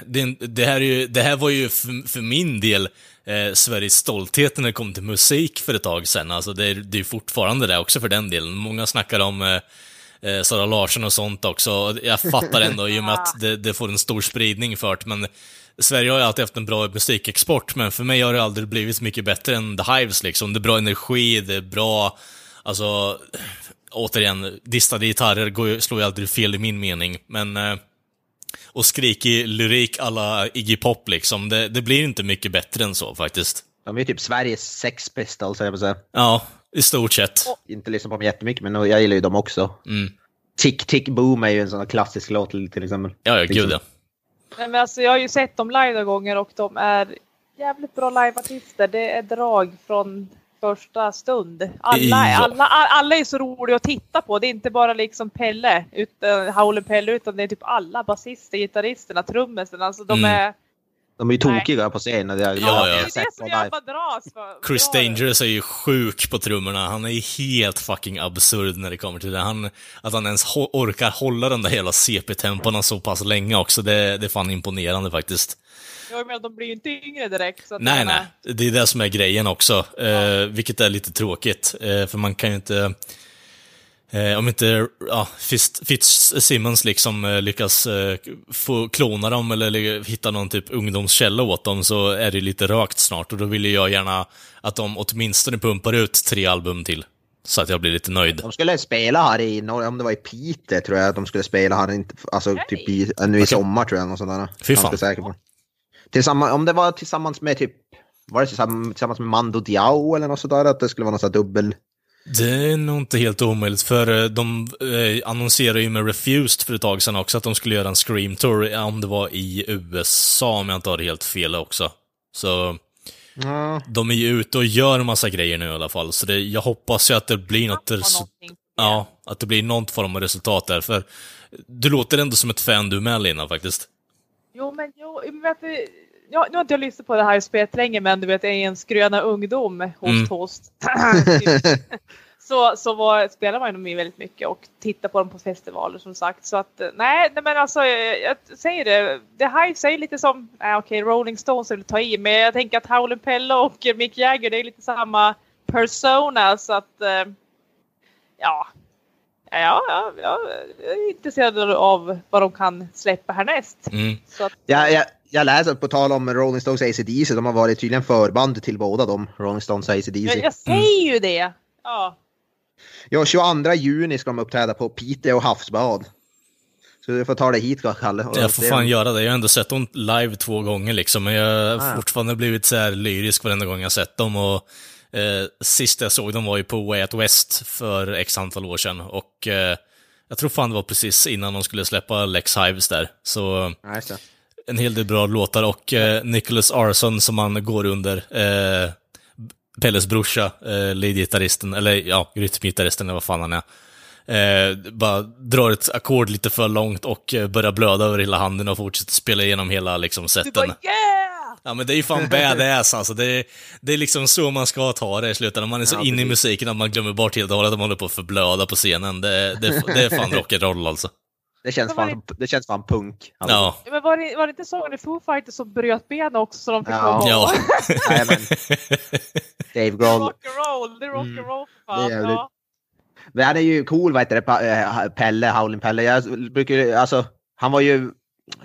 det, det, här, är ju, det här var ju för, för min del eh, Sveriges stolthet när det kom till musik för ett tag sedan. Alltså, det, är, det är fortfarande det också för den delen. Många snackar om eh, eh, Sara Larsson och sånt också. Jag fattar ändå i och med att det, det får en stor spridning för det, men Sverige har ju alltid haft en bra musikexport, men för mig har det aldrig blivit mycket bättre än The Hives liksom. Det är bra energi, det är bra, alltså, återigen, distade gitarrer slår ju aldrig fel i min mening, men eh, och skrikig lyrik alla Iggy Pop liksom, det, det blir inte mycket bättre än så faktiskt. De är ju typ Sveriges Sex Pistols, jag på säga. Ja, i stort sett. Inte lyssnat på dem jättemycket, men jag gillar ju dem också. Mm. Tick Tick Boom är ju en sån här klassisk låt till exempel. Ja, ja, gud Liksom. ja. Nej, men alltså, jag har ju sett dem live några gånger och de är jävligt bra liveartister. Det är drag från första stund. Alla, Ja. alla, alla är så roliga att titta på. Det är inte bara liksom Pelle, utan, Howlin' Pelle, utan det är typ alla basister, gitarristerna, trummisarna. Alltså, de Mm. är... De är ju tokiga på scenen. Det är, Ja, Ja, ja. det jag är det som jag bara dras för. Chris Dangerous är ju sjuk på trummorna. Han är helt fucking absurd när det kommer till det. Han, att han ens orkar hålla de där hela CP-tempona så pass länge också, det, det är fan imponerande faktiskt. Jag menar, de blir ju inte yngre direkt. Så Nej, nej. Det är det som är grejen också. Eh, vilket är lite tråkigt. Eh, för man kan ju inte... Eh, om inte ja, Fitz, Fitzsimmons liksom eh, lyckas eh, få klona dem eller hitta någon typ ungdomskälla åt dem så är det lite rökt snart och då vill jag gärna att de åtminstone pumpar ut tre album till. Så att jag blir lite nöjd. De skulle spela här i, om det var i Piteå tror jag att de skulle spela här, alltså typ i, nu i sommar tror jag. Något sånt där. Fy fan. Säker på. Tillsammans, om det var tillsammans med typ, var det tillsammans, tillsammans med Mando Diao eller något sådär, att det skulle vara något sånt här dubbel... Det är nog inte helt omöjligt, för eh, de eh, annonserade ju med Refused för ett tag sedan också att de skulle göra en Scream Tour, eh, om det var i USA, om jag inte har det helt fel också. Så Ja, de är ju ute och gör en massa grejer nu i alla fall, så det, jag hoppas ju att det blir något, Har res- någonting. ja, att det blir någon form av resultat där, för du låter ändå som ett fan du med Lina, faktiskt. Jo, men jo, men vet du, ja, nu har inte jag lyssnat på det här spelet länge, men du vet, jag är en skröna ungdom, host, Mm. host. så så var, spelar man ju med väldigt mycket och tittar på dem på festivaler som sagt. Så att, nej, nej men alltså, jag, jag säger det, det här säger lite som, nej okej, Rolling Stones vill ta i, men jag tänker att Howlin' Pelle och Mick Jagger, det är lite samma persona, så att, eh, ja. Ja, ja, ja, jag är intresserad av vad de kan släppa härnäst. Mm. Så att, jag, jag läser på tal om Rolling Stones och AC/DC, de har varit tydligen förband till båda dem, Rolling Stones och Jag, AC/DC. jag säger ju det! Ja. Ja, 22 juni ska de uppträda på Piteå havsbad. Så du får ta dig hit Kalle. Jag får fan göra det. Jag har ändå sett dem live två gånger liksom, men jag har Ah, ja. fortfarande blivit så här lyrisk varenda gång jag sett dem och Eh, sist jag såg dem var ju på Way Out West för x antal år sedan och eh, jag tror fan det var precis innan de skulle släppa Lex Hives där. Så det. En hel del bra låtar och eh, Nicholas Arson som han går under, eh, Pelles brorsa, eh, leadgitarristen, eller ja, rytmgitarristen eller vad fan han är. Eh, bara drar ett ackord lite för långt och eh, börjar blöda över hela handen och fortsätter spela igenom hela liksom, Du seten. bara yeah! Ja men det är ju fan badass alltså. Det är, det är liksom så man ska ta det i slutändan. Man är så Ja, inne i musiken att man glömmer bort helt och hållet att man håller på att förblöda på scenen. Det, det, det är fan rock'n'roll alltså. Det känns fan, det känns fan punk. Alltså. Ja. Men var det, var det inte så under Foo Fighters som bröt ben också så de fick Ja. gå Ja. Nej, men Dave Grohl. Rock'n'roll, det är rock'n'roll för fan. Det är. Ja. Han är ju cool, vad heter det, eh, Pelle, Howlin' Pelle. Jag brukar alltså, han var ju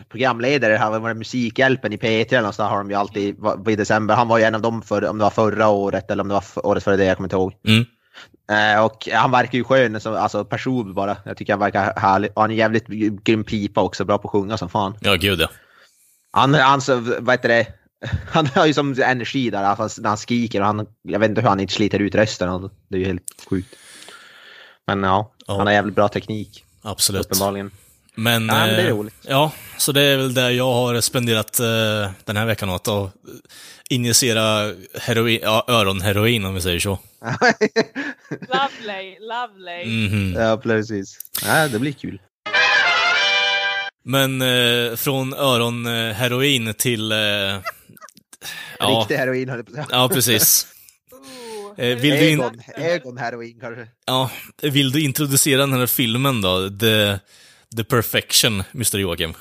programledare, han var Musikhjälpen i P3 eller någonstans har de ju alltid var- i december. Han var ju en av dem för, om det var förra året eller om det var året före det, jag kommer inte ihåg. Mm. Eh, och han verkar ju skön som alltså, person bara. Jag tycker han verkar härlig. Och han är jävligt grym pipa också, bra på att sjunga som fan. Ja, gud ja. Han, han, så, vad heter det, han har ju som energi där alltså, när han skriker och han, jag vet inte hur han inte sliter ut rösten. alltså. Det är ju helt sjukt. Men ja, Ja. han har jävligt bra teknik, Absolut. uppenbarligen. Men, Ja, men det är eh, roligt. Ja, så det är väl där jag har spenderat eh, den här veckan åt. Att injicera heroin, ja, öronheroin om vi säger så. Lovely, lovely. Mhm. ja, precis. Ja, det blir kul. Men eh, från öronheroin till... Eh, ja, Riktig heroin höll jag på ja, precis. Eh, vill du in- Egon, Egon heroin kanske. Ja, vill du introducera den här filmen då? The, The Perfection, Mr Joakim.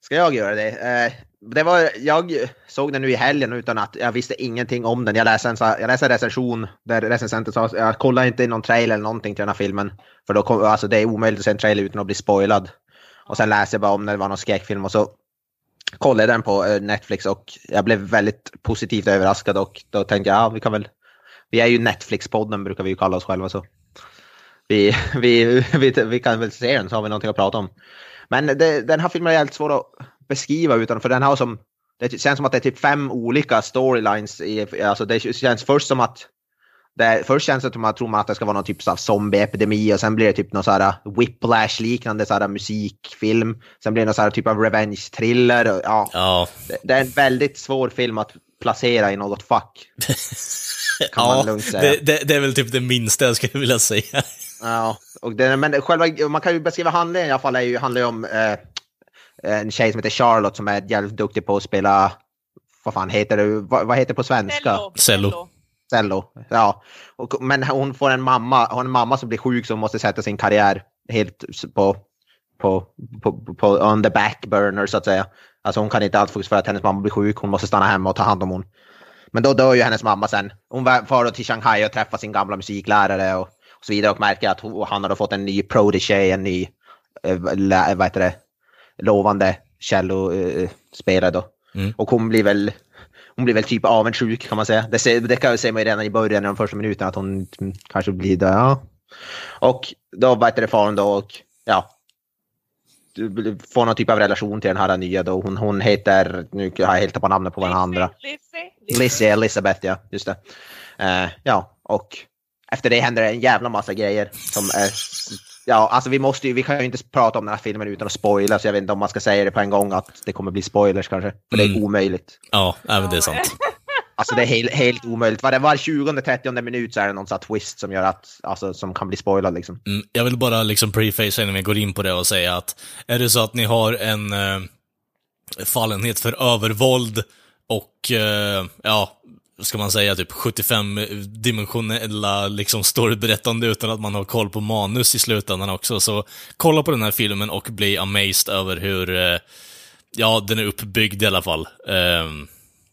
Ska jag göra det? Eh, det var, jag såg den nu i helgen utan att jag visste ingenting om den. Jag läste en, jag läste en recension där recensenten sa jag kollar inte i någon trailer eller någonting till den här filmen. För då kom, alltså, det är omöjligt att se en trailer utan att bli spoilad. Och sen läste jag bara om när det var någon skräckfilm och så kollade jag den på eh, Netflix och jag blev väldigt positivt överraskad och då tänkte jag, ja vi kan väl, vi är ju Netflix-podden brukar vi ju kalla oss själva så. Vi, vi, vi, vi kan väl se den så har vi någonting att prata om. Men det, den här filmen är helt svår att beskriva utan för den har som, det känns som att det är typ fem olika storylines. I, alltså det känns först som att det, först känns det som att tror man att det ska vara någon typ av zombieepidemi och sen blir det typ någon så här whiplash-liknande så här musikfilm. Sen blir det någon så här typ av revenge-thriller. och Ja, det, det är en väldigt svår film att placera i något fack. Kan ja det, det, det är väl typ det minsta jag skulle vilja säga. Ja, och det, men själva, man kan ju beskriva handlingen i alla fall. Är ju, handlar ju om eh, en tjej som heter Charlotte som är jävligt duktig på att spela, vad fan heter det, vad, vad heter det på svenska? Cello. Cello. Cello. Ja, och, men hon får en mamma, hon en mamma som blir sjuk som måste sätta sin karriär helt på, på, på, på on the back burner så att säga. Alltså hon kan inte alls fokusera för att hennes mamma blir sjuk, hon måste stanna hemma och ta hand om hon. Men då dör ju hennes mamma sen. Hon var- far då till Shanghai och träffar sin gamla musiklärare och, och så vidare och märker att hon, han har då fått en ny protege, en ny, eh, lä, vad heter det, lovande cellospelare då. Mm. Och hon blir väl hon blir väl typ avundsjuk kan man säga. Det, ser, det kan man ju redan i början, i de första minuterna, att hon kanske blir där. Ja. Och då vad heter det faren då och ja. du Får någon typ av relation till den här nya då. Hon, hon heter, nu har jag helt tappat namnet på den andra. Lizzie, Lizzie. Lizzie Elizabeth, ja. Just det. Eh, ja, och efter det händer en jävla massa grejer som är... Ja, alltså vi måste ju, vi kan ju inte prata om den här filmen utan att spoila, så jag vet inte om man ska säga det på en gång att det kommer bli spoilers kanske. För det är Mm. omöjligt. Ja, även det är sant. Alltså det är helt, helt omöjligt. Var, var 20-30 minut så är det någon sån här twist som gör att, alltså som kan bli spoilad liksom. Mm, jag vill bara liksom preface innan vi går in på det och säga att är det så att ni har en eh, fallenhet för övervåld och, eh, ja, ska man säga, typ 75-dimensionella liksom storyberättande utan att man har koll på manus i slutändan också, så kolla på den här filmen och bli amazed över hur, eh, ja, den är uppbyggd i alla fall. Um...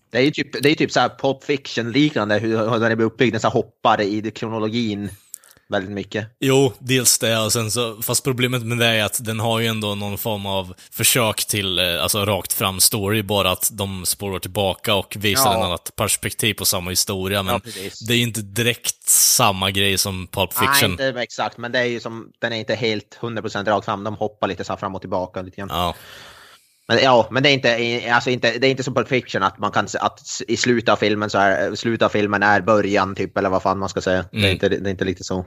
Det är ju typ, det är typ så här pop fiction liknande hur, hur den är uppbyggd, den så här hoppar i kronologin väldigt mycket. Jo, dels det, och sen så, fast problemet med det är att den har ju ändå någon form av försök till, eh, alltså rakt fram story, bara att de spårar tillbaka och visar Ja. en annat perspektiv på samma historia, men Ja, det är ju inte direkt samma grej som Pulp Nej, Fiction. inte exakt, men det är ju som, den är inte helt 100% rakt fram, de hoppar lite så fram och tillbaka lite grann. Ja, Men ja, men det är inte, alltså inte, det är inte som Pulp Fiction att man kan att i slutet av filmen så är slutet av filmen är början typ eller vad fan man ska säga. Det, är Mm. inte, det är inte riktigt så.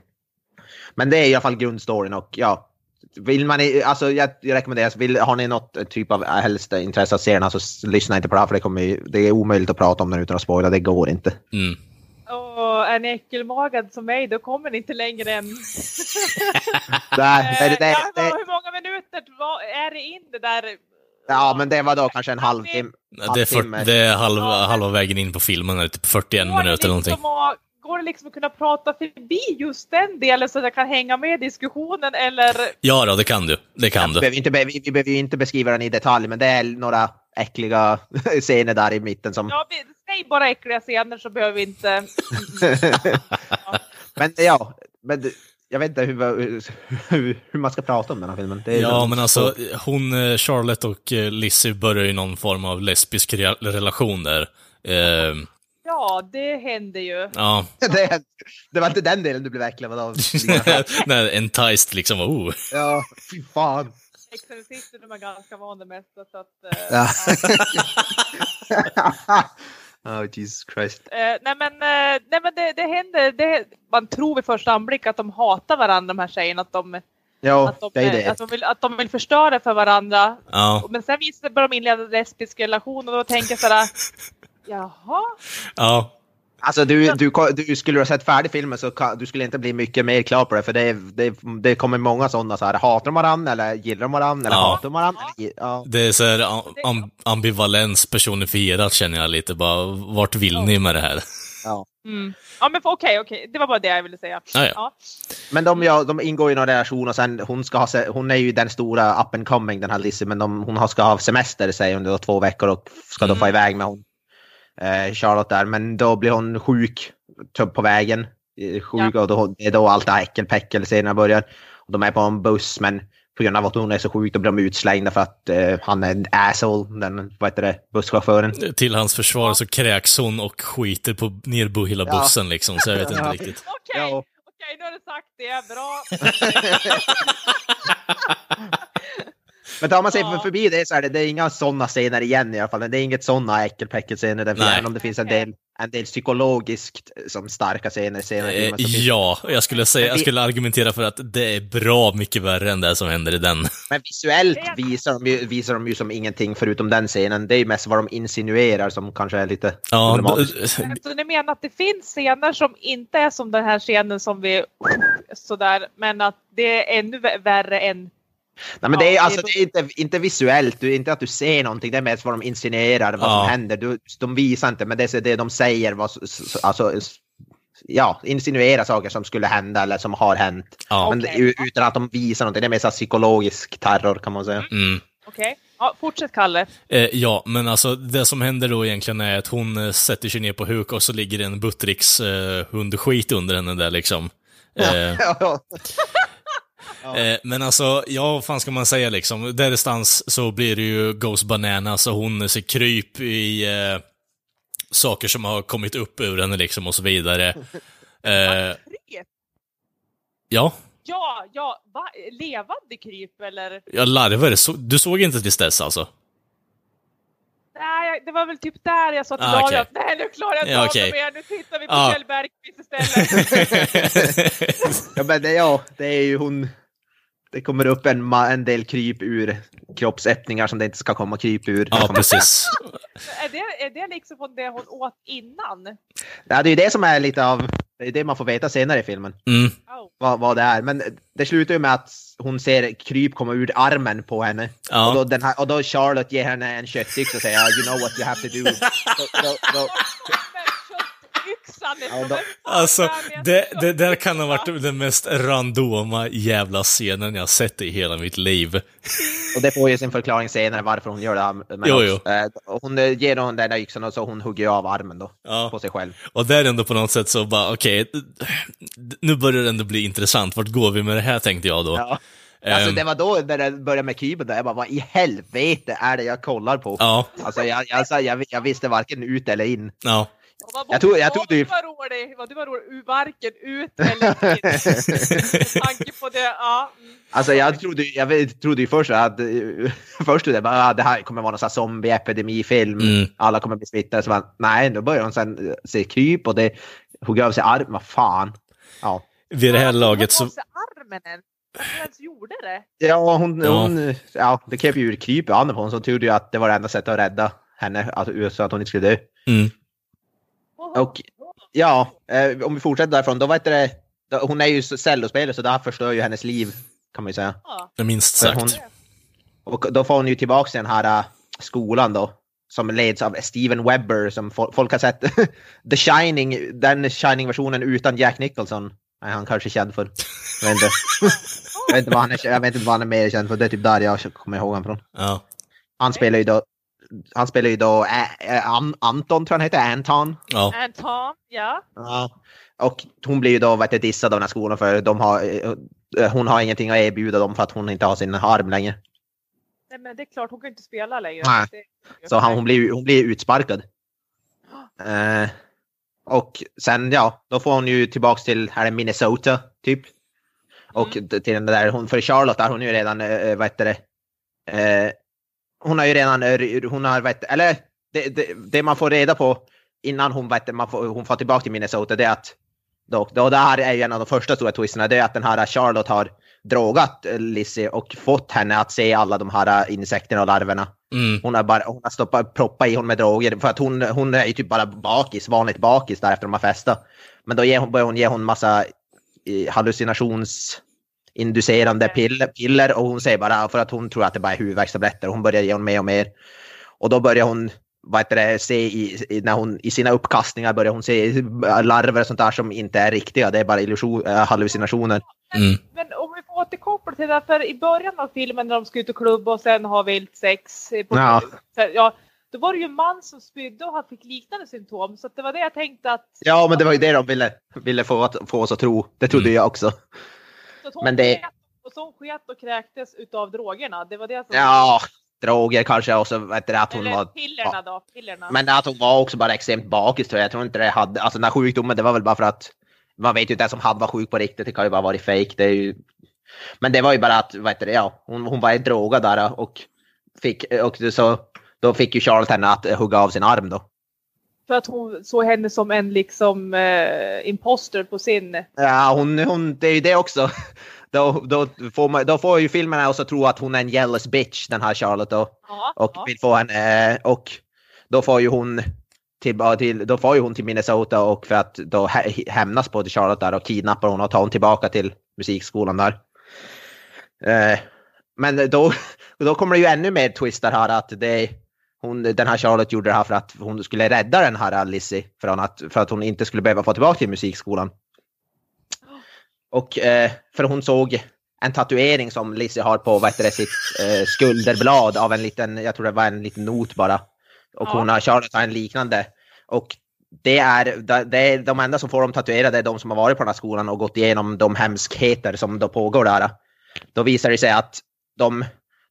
Men det är i alla fall grundstoryn och ja. Vill man, alltså jag, jag rekommenderar, vill, har ni något typ av helst intresse att se den här så lyssna inte på det här för det, kommer, ju- det är omöjligt att prata om den utan att spoila, det går inte. Mm. Och är ni äckelmagad som mig då kommer ni inte längre än... Nej, det, Eh, det, ja, det, hur många minuter är det in det där? Ja men det var då kanske en halvtimme. Det är, för, det är halva, halva vägen in på filmen, typ 41 Går minuter eller någonting. liksom att- Går det liksom att kunna prata förbi just den delen så att jag kan hänga med i diskussionen eller? Ja, då, det kan du. Det kan Vi du. behöver, inte, vi, vi behöver ju inte beskriva den i detalj, men det är några äckliga scener där i mitten som... Ja, vi- säg bara äckliga scener så behöver vi inte... men ja, men jag vet inte hur, hur, hur man ska prata om den här filmen. Det är Ja, men alltså hon, eh, Charlotte och eh, Lizzie börjar ju någon form av lesbisk re- relation där. Eh, Ja, det händer ju. ja, det, det var inte den delen du blev äcklad av. Nej, enticed liksom. Oh. ja, fy fan. Exorcister de är ganska van det mesta så att... eh, Ja. ja. oh, Jesus Christ. Eh, nej men, eh, nej, men det, det händer, det, man tror vid första anblick att de hatar varandra de här tjejerna. Att de, Ja, att de, det är eh, det. Att de, vill, att de vill förstöra för varandra. Ja, Men sen visar det de inleda en lesbisk relation och då tänker jag sådär, jaha? ja. Alltså du, du, du skulle ha sett färdig filmen så kan, du skulle inte bli mycket mer klar på det för det, det, det kommer många sådana så här, hatar de varandra eller gillar de varandra eller Ja. hatar de varandra? Eller, ja. Det är så här am- ambivalens personifierat känner jag lite bara. Vart vill ni med det här? Ja. Mm. Ja men okej, okej, det var bara det jag ville säga. Ja, ja. Ja. Men de, ja, de ingår i någon relation och sen hon ska ha, hon är ju den stora up and coming den här Lizzie men de, hon har, ska ha semester säger hon då, två veckor och ska då få Mm. iväg med hon, Charlotte där men då blir hon sjuk typ på vägen. eh, Sjuk och då, det är då allt det här äckelpäckel scenerna börjar. Och de är på en buss men på grund av att hon är så sjuk då blir de utslängda för att eh, han är en asshole, den vad heter det, busschauffören. Till hans försvar så kräks hon och skiter på ner på hela Ja. bussen liksom, så jag vet inte Ja. riktigt. Okej, Ja. okej, nu har du sagt det, bra. Men tar man sig Ja. förbi det så är det, det är inga sådana scener igen i alla fall. Det är inget sådana äckelpäckelscener där, även om det finns en del, en del psykologiskt som starka scener senare Eh, ja, jag skulle säga, jag skulle argumentera för att det är bra mycket värre än det som händer i den. Men visuellt visar de, ju, visar de ju som ingenting förutom den scenen. Det är ju mest vad de insinuerar som kanske är lite Ja, problematiskt. Så ni menar att det finns scener som inte är som den här scenen som vi sådär, men att det är ännu vä- värre än Nej, men det är, Ja, alltså, det- är inte, inte visuellt, det är inte att du ser någonting, det är mest vad de insinuerar, vad Ja. som händer. Du, de visar inte, men det är det de säger, vad, alltså, ja, insinuerar saker som skulle hända eller som har hänt. ja. Men u- utan att de visar någonting, det är mer så psykologisk terror kan man säga. Mm. Okej, ja, fortsätt Kalle. Eh, ja, men alltså det som händer då egentligen är att hon eh, sätter sig ner på huk och så ligger en Buttricks eh, hundskit under henne där liksom. Eh, Ja. Eh, men alltså, ja, vad fan ska man säga liksom? Därstans så blir det ju Ghost Bananas och hon ser kryp i eh, saker som har kommit upp ur henne liksom och så vidare. Eh, ja, Ja, ja, va? Levande kryp eller? jag larvar. Så, du såg inte tills dess alltså? Nej, det var väl typ där jag sa till Ah, okej. att nej nu klarar jag inte Ja, av det mer, nu tittar vi på Ah. Kjell Bergqvist istället. ja, men det, ja, det är ju hon. Det kommer upp en, en del kryp ur kroppsöppningar som det inte ska komma kryp ur. ja, precis. är, det, är det liksom från det hon åt innan? Ja, det är ju det som är lite av, det är det man får veta senare i filmen. Mm. Oh. vad, vad det är. Men det slutar ju med att hon ser kryp komma ur armen på henne. Ja. Och, då den här, och då Charlotte ger henne en köttyxa och säger you know what you have to do. Då, då, då, Ja, fan Alltså, med det, det där kan ha varit den mest randoma jävla scenen jag sett i hela mitt liv. och det får ju sin förklaring senare varför hon gör det. här. Men Jo, också, eh, hon eh, ger hon den där yxan och så hon hugger av armen då. Ja. På sig själv. Och där ändå på något sätt så bara, okej, nu börjar det ändå bli intressant. Vart går vi med det här tänkte jag då. Ja. Alltså Ehm, det var då när det började med där jag bara vad i helvete är det jag kollar på? ja, Alltså jag, jag, alltså, jag, jag visste varken ut eller in. ja. Man Jag tror- jag "Åh, tror du- Du var rolig, vad du var rolig, varken ut eller in. Tanke på det, ja. mm. Alltså jag trodde, jag trodde ju först att, eh, först trodde jag bara ah, det här kommer vara någon sån här zombie-epidemifilm, Mm. alla kommer bli smittade. Så bara, nej, då börjar hon sen eh, se kryp och det hugger av sig armen, vad fan. Ja, Vid det här laget så... Armen än. Gjorde det. ja, hon, Ja. hon ja, det kröp ju ur kryp i på honom så hon trodde ju att det var det enda sättet att rädda henne, alltså, så att hon inte skulle dö. Mm. Och ja, eh, om vi fortsätter därifrån, då vet det, då, hon är ju cellospelare så det här förstör ju hennes liv, kan man ju säga. Ja. Minst För sagt. hon- Och då får hon ju tillbaka till den här äh, skolan då. Som leds av Steven Webber som fo- folk har sett. The Shining, den Shining-versionen utan Jack Nicholson. är han kanske känd för. Jag vet inte. jag, vet inte vad han är, jag vet inte vad han är mer känd för. Det är typ där jag kommer ihåg honom från. Ja. Han spelar ju då, han spelar ju då Ä- Ä- An- Anton tror jag han heter, Anton. ja. Anton, ja. Ja. Och hon blir ju då vet du, dissad av den här skolan för de har, eh, hon har ingenting att erbjuda dem för att hon inte har sin arm längre. Nej men det är klart, hon kan inte spela längre. Nej. Det- Så han, hon, blir, hon blir utsparkad. Eh, och sen ja, då får hon ju tillbaks till är det Minnesota typ. Och d- till den där, hon, för Charlotte där, hon är ju redan, äh, vad heter det, eh, hon har ju redan, eh, hon har, vet, eller det, det, det man får reda på innan hon, vet, man får, hon får tillbaka till Minnesota det är att, då det här är ju en av de första stora twisterna, det är att den här Charlotte har drogat eh, Lizzie och fått henne att se alla de här eh, insekterna och larverna. Mm. Hon har bara hon har stoppat, proppat i honom med droger för att hon, hon är ju typ bara bakis, vanligt bakis där efter de har festat. Men då ger hon, börjar hon ge hon massa eh, hallucinationsinducerande piller, piller och hon säger bara för att hon tror att det bara är huvudvärkstabletter. Hon börjar ge hon mer och mer. Och då börjar hon vad heter det, se i, när hon, i sina uppkastningar börjar hon se larver och sånt där som inte är riktiga. Det är bara illusion, äh, hallucinationer. Mm. Men om vi får återkoppla till det, här, för i början av filmen när de ska ut och klubba och sen ha vilt sex. eh, På, Ja. så, ja, då var det ju en man som spydde och han fick liknande symptom. Så att det var det jag tänkte att... Ja, men det var ju det de ville, ville få, få oss att tro. Det trodde Mm. jag också. Så Men det- sket, och så sket och kräktes utav drogerna. Det var det som... Ja, droger kanske och så vet du, att hon Eller var... pillerna då. Pillerna. Men att hon var också bara extremt bakis tror jag. Jag tror inte det hade, alltså den här sjukdomen det var väl bara för att man vet ju inte den som hade var sjuk på riktigt, det kan ju bara varit. Det är ju... Men det var ju bara att, heter det, ja, hon, hon var drogad där och fick, och så, då fick ju Charlotte henne att hugga av sin arm då. För att hon såg henne som en liksom eh, imposter på sin... Ja, hon, hon, det är ju det också. Då, då, får man, då får ju filmerna också tro att hon är en jealous bitch, den här Charlotte då. Ja, Och ja. vill få henne, och då får ju hon till, till, då får ju hon till Minnesota och för att då hä- hämnas på Charlotte där och kidnappar hon och tar hon tillbaka till musikskolan där. Eh, men då, då kommer det ju ännu mer twistar här att det hon, den här Charlotte gjorde det här för att hon skulle rädda den här Lizzie från att, för att hon inte skulle behöva få tillbaka till musikskolan. Och eh, för hon såg en tatuering som Lizzie har på vad det, sitt eh, skulderblad av en liten, jag tror det var en liten not bara. Och Ja. hon har, Charlotte har en liknande. Och det är, det är de enda som får dem tatuerade är de som har varit på den här skolan och gått igenom de hemskheter som då pågår där. Då visar det sig att de,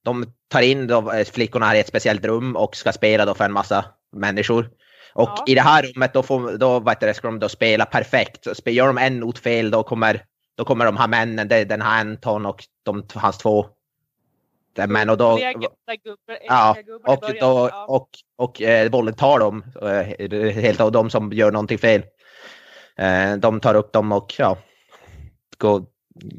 de tar in då eh, flickorna här i ett speciellt rum och ska spela då för en massa människor. Och Ja. i det här rummet då, får, då heter det, ska de då spela perfekt. Så Gör de en not fel då kommer, då kommer de här männen, det är den här Anton och de, hans två män och då, Ja, och, då, och, och eh, våldtar dem eh, helt och de som gör någonting fel. Eh, de tar upp dem och ja, går,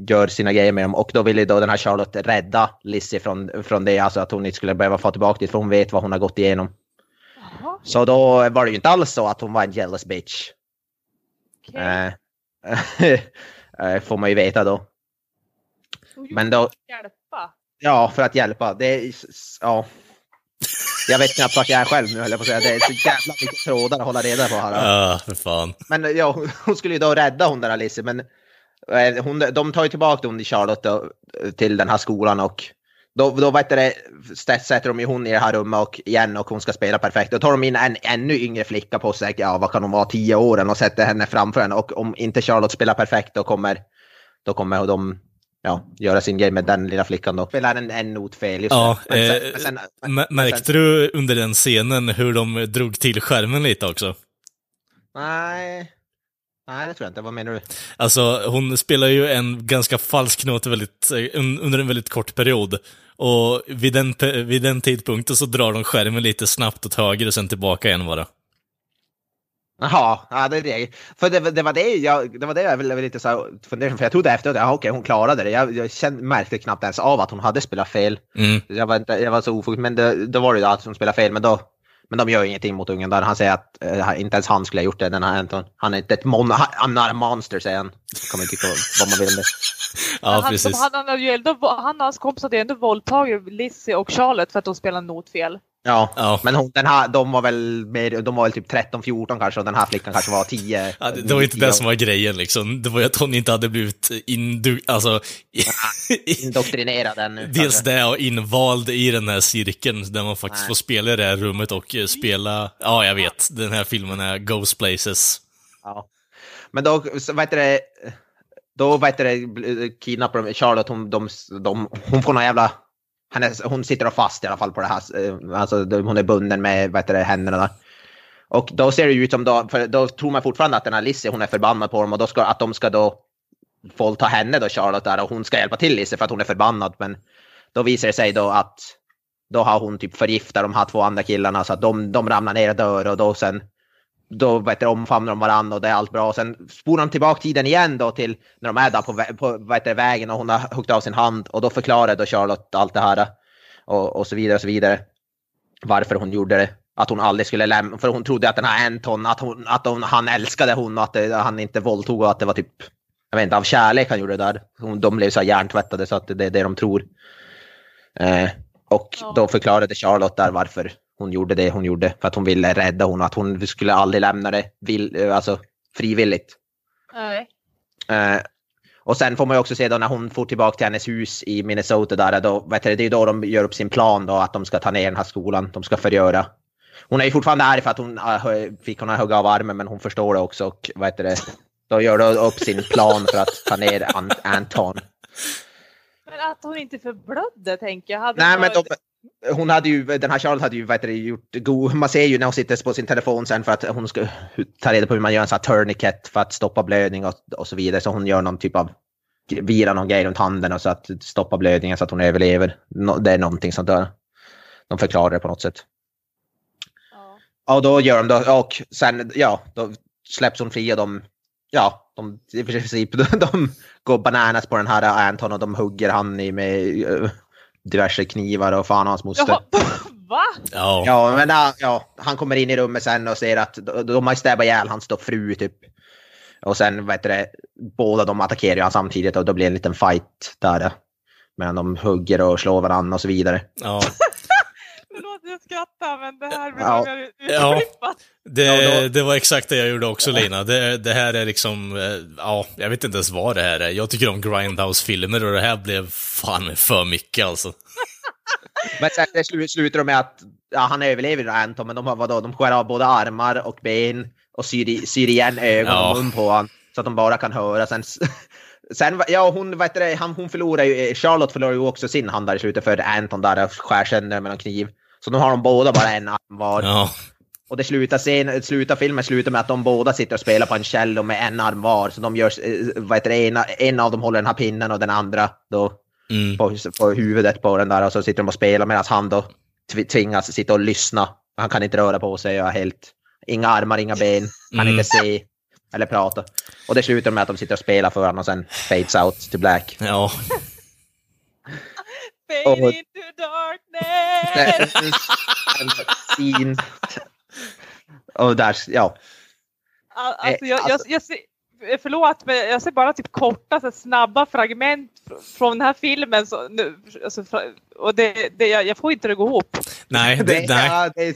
gör sina grejer med dem och då ville då den här Charlotte rädda Lizzie från, från det, alltså att hon inte skulle behöva få tillbaka det för hon vet vad hon har gått igenom. Jaha, Så då var det ju inte alls så att hon var en jealous bitch. okej. Eh, eh, får man ju veta då. Men då- Hjälpa. Ja, för att hjälpa. Det är, ja. Jag vet knappt vart jag är själv nu höll jag på att säga. Det är så jävla mycket trådar att hålla reda på här. Ja, för fan. Men ja, hon- hon skulle ju då rädda hon där Alice, men eh, hon, de tar ju tillbaka hon i Charlotte då, till den här skolan och då, då vet det, sätter de ju hon i det här rummet och igen och hon ska spela perfekt. Då tar de in en ännu yngre flicka på sig, ja vad kan hon vara, tio år och sätter henne framför henne och om inte Charlotte spelar perfekt då kommer, då kommer de ja, göra sin grej med den lilla flickan då. Spelar en, en not fel, just Ja. Men sen, eh, men sen, M- Märkte du under den scenen hur de drog till skärmen lite också? Nej. Nej, det tror jag inte. Vad menar du? Alltså, hon spelar ju en ganska falsk not väldigt, eh, un- under en väldigt kort period. Och vid den, vid den tidpunkten så drar de skärmen lite snabbt åt höger och sen tillbaka igen bara. Jaha, ja, det är det. För det, det var det jag, det var det jag ville lite så här fundera för jag trodde efteråt, ja okej hon klarade det. Jag, jag kände, märkte knappt ens av att hon hade spelat fel. Mm. Jag var, inte, jag var så ofokuserad, men det, då var det ju att hon spelade fel, men då men de gör ingenting mot ungen där. Han säger att eh, inte ens han skulle ha gjort det, den här Anton. Han är inte ett mon I'm not a monster, säger han. Kommer tycka vad man vill om det. Ja, han, precis. han, han, ändå, han och hans kompisar hade ju ändå våldtagit Lizzie och Charlotte för att de spelade notfel. Ja, Ja. men hon, den här, de var väl mer, de var väl typ 13-14 kanske och den här flickan kanske var 10. Ja, det, det var inte det som var grejen liksom. Det var ju att hon inte hade blivit indu... Alltså... Indoktrinerad ännu. Dels kanske. det och invald i den här cirkeln där man faktiskt Nej. får spela i det här rummet och eh, spela... Ja, jag vet. Den här filmen är Ghost Places. Ja. Men då, vad heter det, då vad heter det, kidnappar de Charlotte, hon, de, de, hon får någon jävla, hennes, hon sitter och fast i alla fall på det här, eh, alltså hon är bunden med vad heter det, händerna där. Och då ser det ut som då, för då tror man fortfarande att den här Lizzie, hon är förbannad på dem och då ska, att de ska då våldta henne då, Charlotte där, och hon ska hjälpa till Lizzie för att hon är förbannad. Men då visar det sig då att då har hon typ förgiftat de här två andra killarna så att de, de ramlar ner och dör och då sen då vet du, omfamnar de varandra och det är allt bra. Sen spolar de tillbaka tiden igen då till när de är där på, på heter, det, vägen och hon har huggit av sin hand och då förklarar då Charlotte allt det här och, och så vidare och så vidare. Varför hon gjorde det. Att hon aldrig skulle lämna, för hon trodde att den här Anton, att, hon, att hon, han älskade hon och att det, han inte våldtog och att det var typ, jag vet inte, av kärlek han gjorde det där. Hon, de blev så hjärntvättade så att det är det de tror. Eh, och Ja. då förklarade Charlotte där varför hon gjorde det hon gjorde. För att hon ville rädda hon och att hon skulle aldrig lämna det vill, eh, alltså, frivilligt. Nej. Eh, och sen får man ju också se då när hon får tillbaka till hennes hus i Minnesota där, då, vet du, det är ju då de gör upp sin plan då att de ska ta ner den här skolan, de ska förgöra. Hon är ju fortfarande arg för att hon äh, fick hon hugga av armen men hon förstår det också och vad heter det, då gör de upp sin plan för att ta ner Ant- Anton. Men att hon inte förblödde tänker jag. Hade Nej men de, hon hade ju, den här Charlotte hade ju heter det, gjort god, man ser ju när hon sitter på sin telefon sen för att hon ska ta reda på hur man gör en sån här tourniquet för att stoppa blödning och, och så vidare. Så hon gör någon typ av, virar någon grej runt handen och så att stoppa blödningen så att hon överlever. Det är någonting sånt där. De förklarar det på något sätt. Ja. Och då gör de då, och sen, ja, då släpps hon fri och de, ja, de, i princip, de, går bananas på den här Anton och de hugger han i med diverse knivar och fan hans moster. Jaha, va? Ja. Ja, men ja, ja, han kommer in i rummet sen och ser att de, de har stäbat ihjäl hans då fru typ. Och sen, vad heter det, båda de attackerar ju han samtidigt och då blir det en liten fight där. Medan de hugger och slår varandra och så vidare. ja. Förlåt jag skrattar men det här blir Ja. Ja. Det, då- det var exakt det jag gjorde också, Lina. Det, det här är liksom, eh, ja, jag vet inte ens vad det här är. Jag tycker om Grindhouse-filmer och det här blev fan för mycket alltså. Men sen det slu- slutar de med att ja, han överlever Anton, men de har vadå, de skär av både armar och ben och syr, i, syr igen ögon Ja. och mun på honom så att de bara kan höra. Sen, sen ja, hon, vet det, han, hon förlorar ju, Charlotte förlorar ju också sin hand där i slutet för Anton där och skär sönder med en kniv. Så nu har de båda bara en arm var. Ja. Och det slutar, scen, slutar filmen slutar med att de båda sitter och spelar på en cello med en arm var. Så de gör, eh, vad heter det, ena, en av dem håller den här pinnen och den andra då Mm. på, på huvudet på den där och så sitter de och spelar medan han då tv- tvingas sitta och lyssna. Han kan inte röra på sig och helt, inga armar, inga ben, kan Mm. inte se eller prata. Och det slutar med att de sitter och spelar för varandra och sen fades out to black. Ja. Fade Och- into darkness! Scene. Och där, ja. Al- Alltså, jag, jag, alltså- jag ser, förlåt, men jag ser bara typ korta, så snabba fragment fr- från den här filmen. Så, nu, alltså, och det, det, jag, jag får inte det att gå ihop. Nej, Det, det, nej. ja, det, är,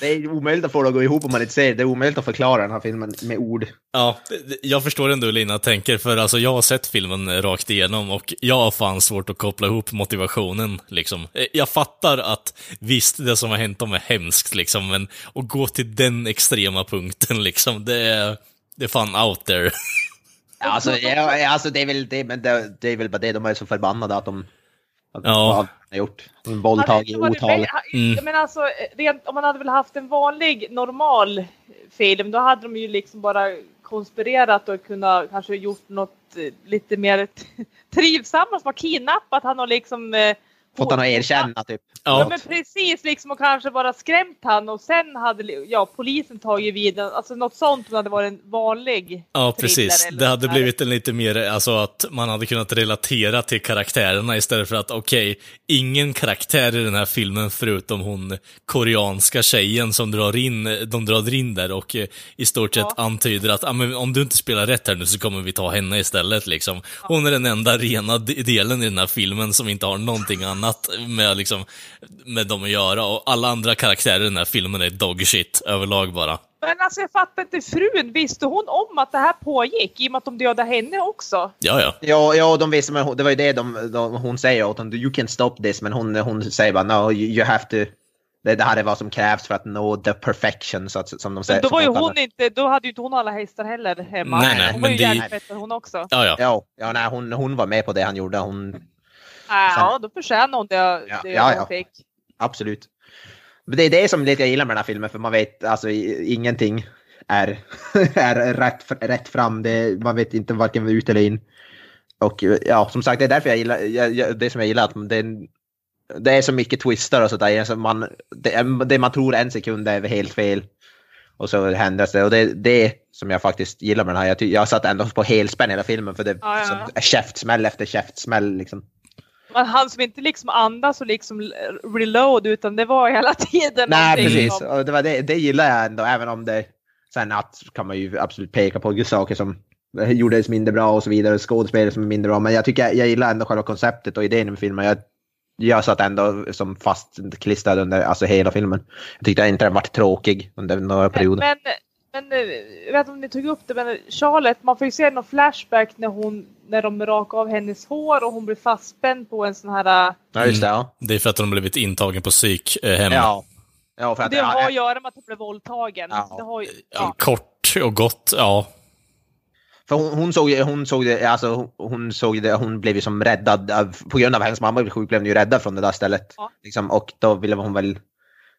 det är omöjligt att få det att gå ihop om man inte ser det. Det är omöjligt att förklara den här filmen med ord. Ja, jag förstår ändå hur Lina tänker, för alltså jag har sett filmen rakt igenom och jag har fan svårt att koppla ihop motivationen, liksom. Eh, Jag fattar att visst, det som har hänt dem är hemskt, liksom, men att gå till den extrema punkten, liksom, det är, det är fan out there. Alltså, ja, alltså det är väl det, men det, det är väl bara det. De är så förbannade att de att Ja. har gjort. En våldtag i Hade- var det otal. väl- ha- Mm. Men alltså, rent, om man hade väl haft en vanlig, normal film då hade de ju liksom bara konspirerat och kunnat kanske gjort något eh, lite mer trivsamt. Som har kidnappat han och liksom eh, Fått honom att erkänna typ. Ja. Ja, men precis, liksom och kanske bara skrämt han och sen hade ja, polisen tagit vid. Alltså något sånt hade varit en vanlig ja precis. Det hade blivit en lite mer, alltså att man hade kunnat relatera till karaktärerna istället för att okej, ingen karaktär i den här filmen förutom hon koreanska tjejen som drar in, de drar in där och eh, i stort sett Ja. antyder att ah, men om du inte spelar rätt här nu så kommer vi ta henne istället liksom. Hon är den enda rena de- delen i den här filmen som inte har någonting annat med, liksom, med dem att göra och alla andra karaktärer i den här filmen är dog shit överlag bara. Men alltså jag fattar inte, frun, visste hon om att det här pågick i och med att de dödade henne också? Ja, ja. Ja, ja de visste, men det var ju det de, de, hon säger åt honom. You can stop this, men hon, hon säger bara no, you, you have to. Det, det här är vad som krävs för att nå the perfection, så att, som de säger. Men då var ju hon inte, då hade ju inte hon alla hästar heller hemma. Nej, nej, hon men var ju det- hon också. Ja, ja. Ja, ja nej, hon, hon var med på det han gjorde. Hon, Ja, då förtjänar hon det, det ja, hon ja. fick. absolut. Men det är det som lite jag gillar med den här filmen, för man vet alltså ingenting är, är rätt, rätt fram. Det, man vet inte varken ut eller in. Och ja, som sagt, det är därför jag gillar, jag, det som jag gillar, att det är, det är så mycket twister och sådär. Alltså man, det, är- det man tror en sekund är helt fel. Och så händer det. Och det är det som jag faktiskt gillar med den här. Jag, jag satt ändå på helspänn hela filmen för det Ja, ja, ja. är käftsmäll efter käftsmäll. Liksom. Men han som inte liksom andas och liksom reload utan det var hela tiden Nej, precis. som- Och det, var det, det gillar jag ändå, även om det... Sen att kan man ju absolut peka på saker som gjordes mindre bra och så vidare, skådespelare som är mindre bra. Men jag tycker jag gillar ändå själva konceptet och idén med filmen. Jag, jag satt ändå som fast klistrad under alltså hela filmen. Jag tyckte inte den varit tråkig under några perioder. Men, men eh, jag vet inte om ni tog upp det, men Charlotte, man får ju se någon flashback när, hon, när de rakar av hennes hår och hon blir fastspänd på en sån här... eh, Ja, just det. Ja. Det är för att de blivit intagen på psykhem. Ja. ja för att, Det har ja, att göra med att hon blev våldtagen. Ja. Det har, ju- Ja. Kort och gott, ja. För hon, hon såg hon såg det, alltså hon såg det, hon blev ju som räddad på grund av att hennes mamma blev sjuk blev hon ju räddad från det där stället. Ja. Liksom, och då ville hon väl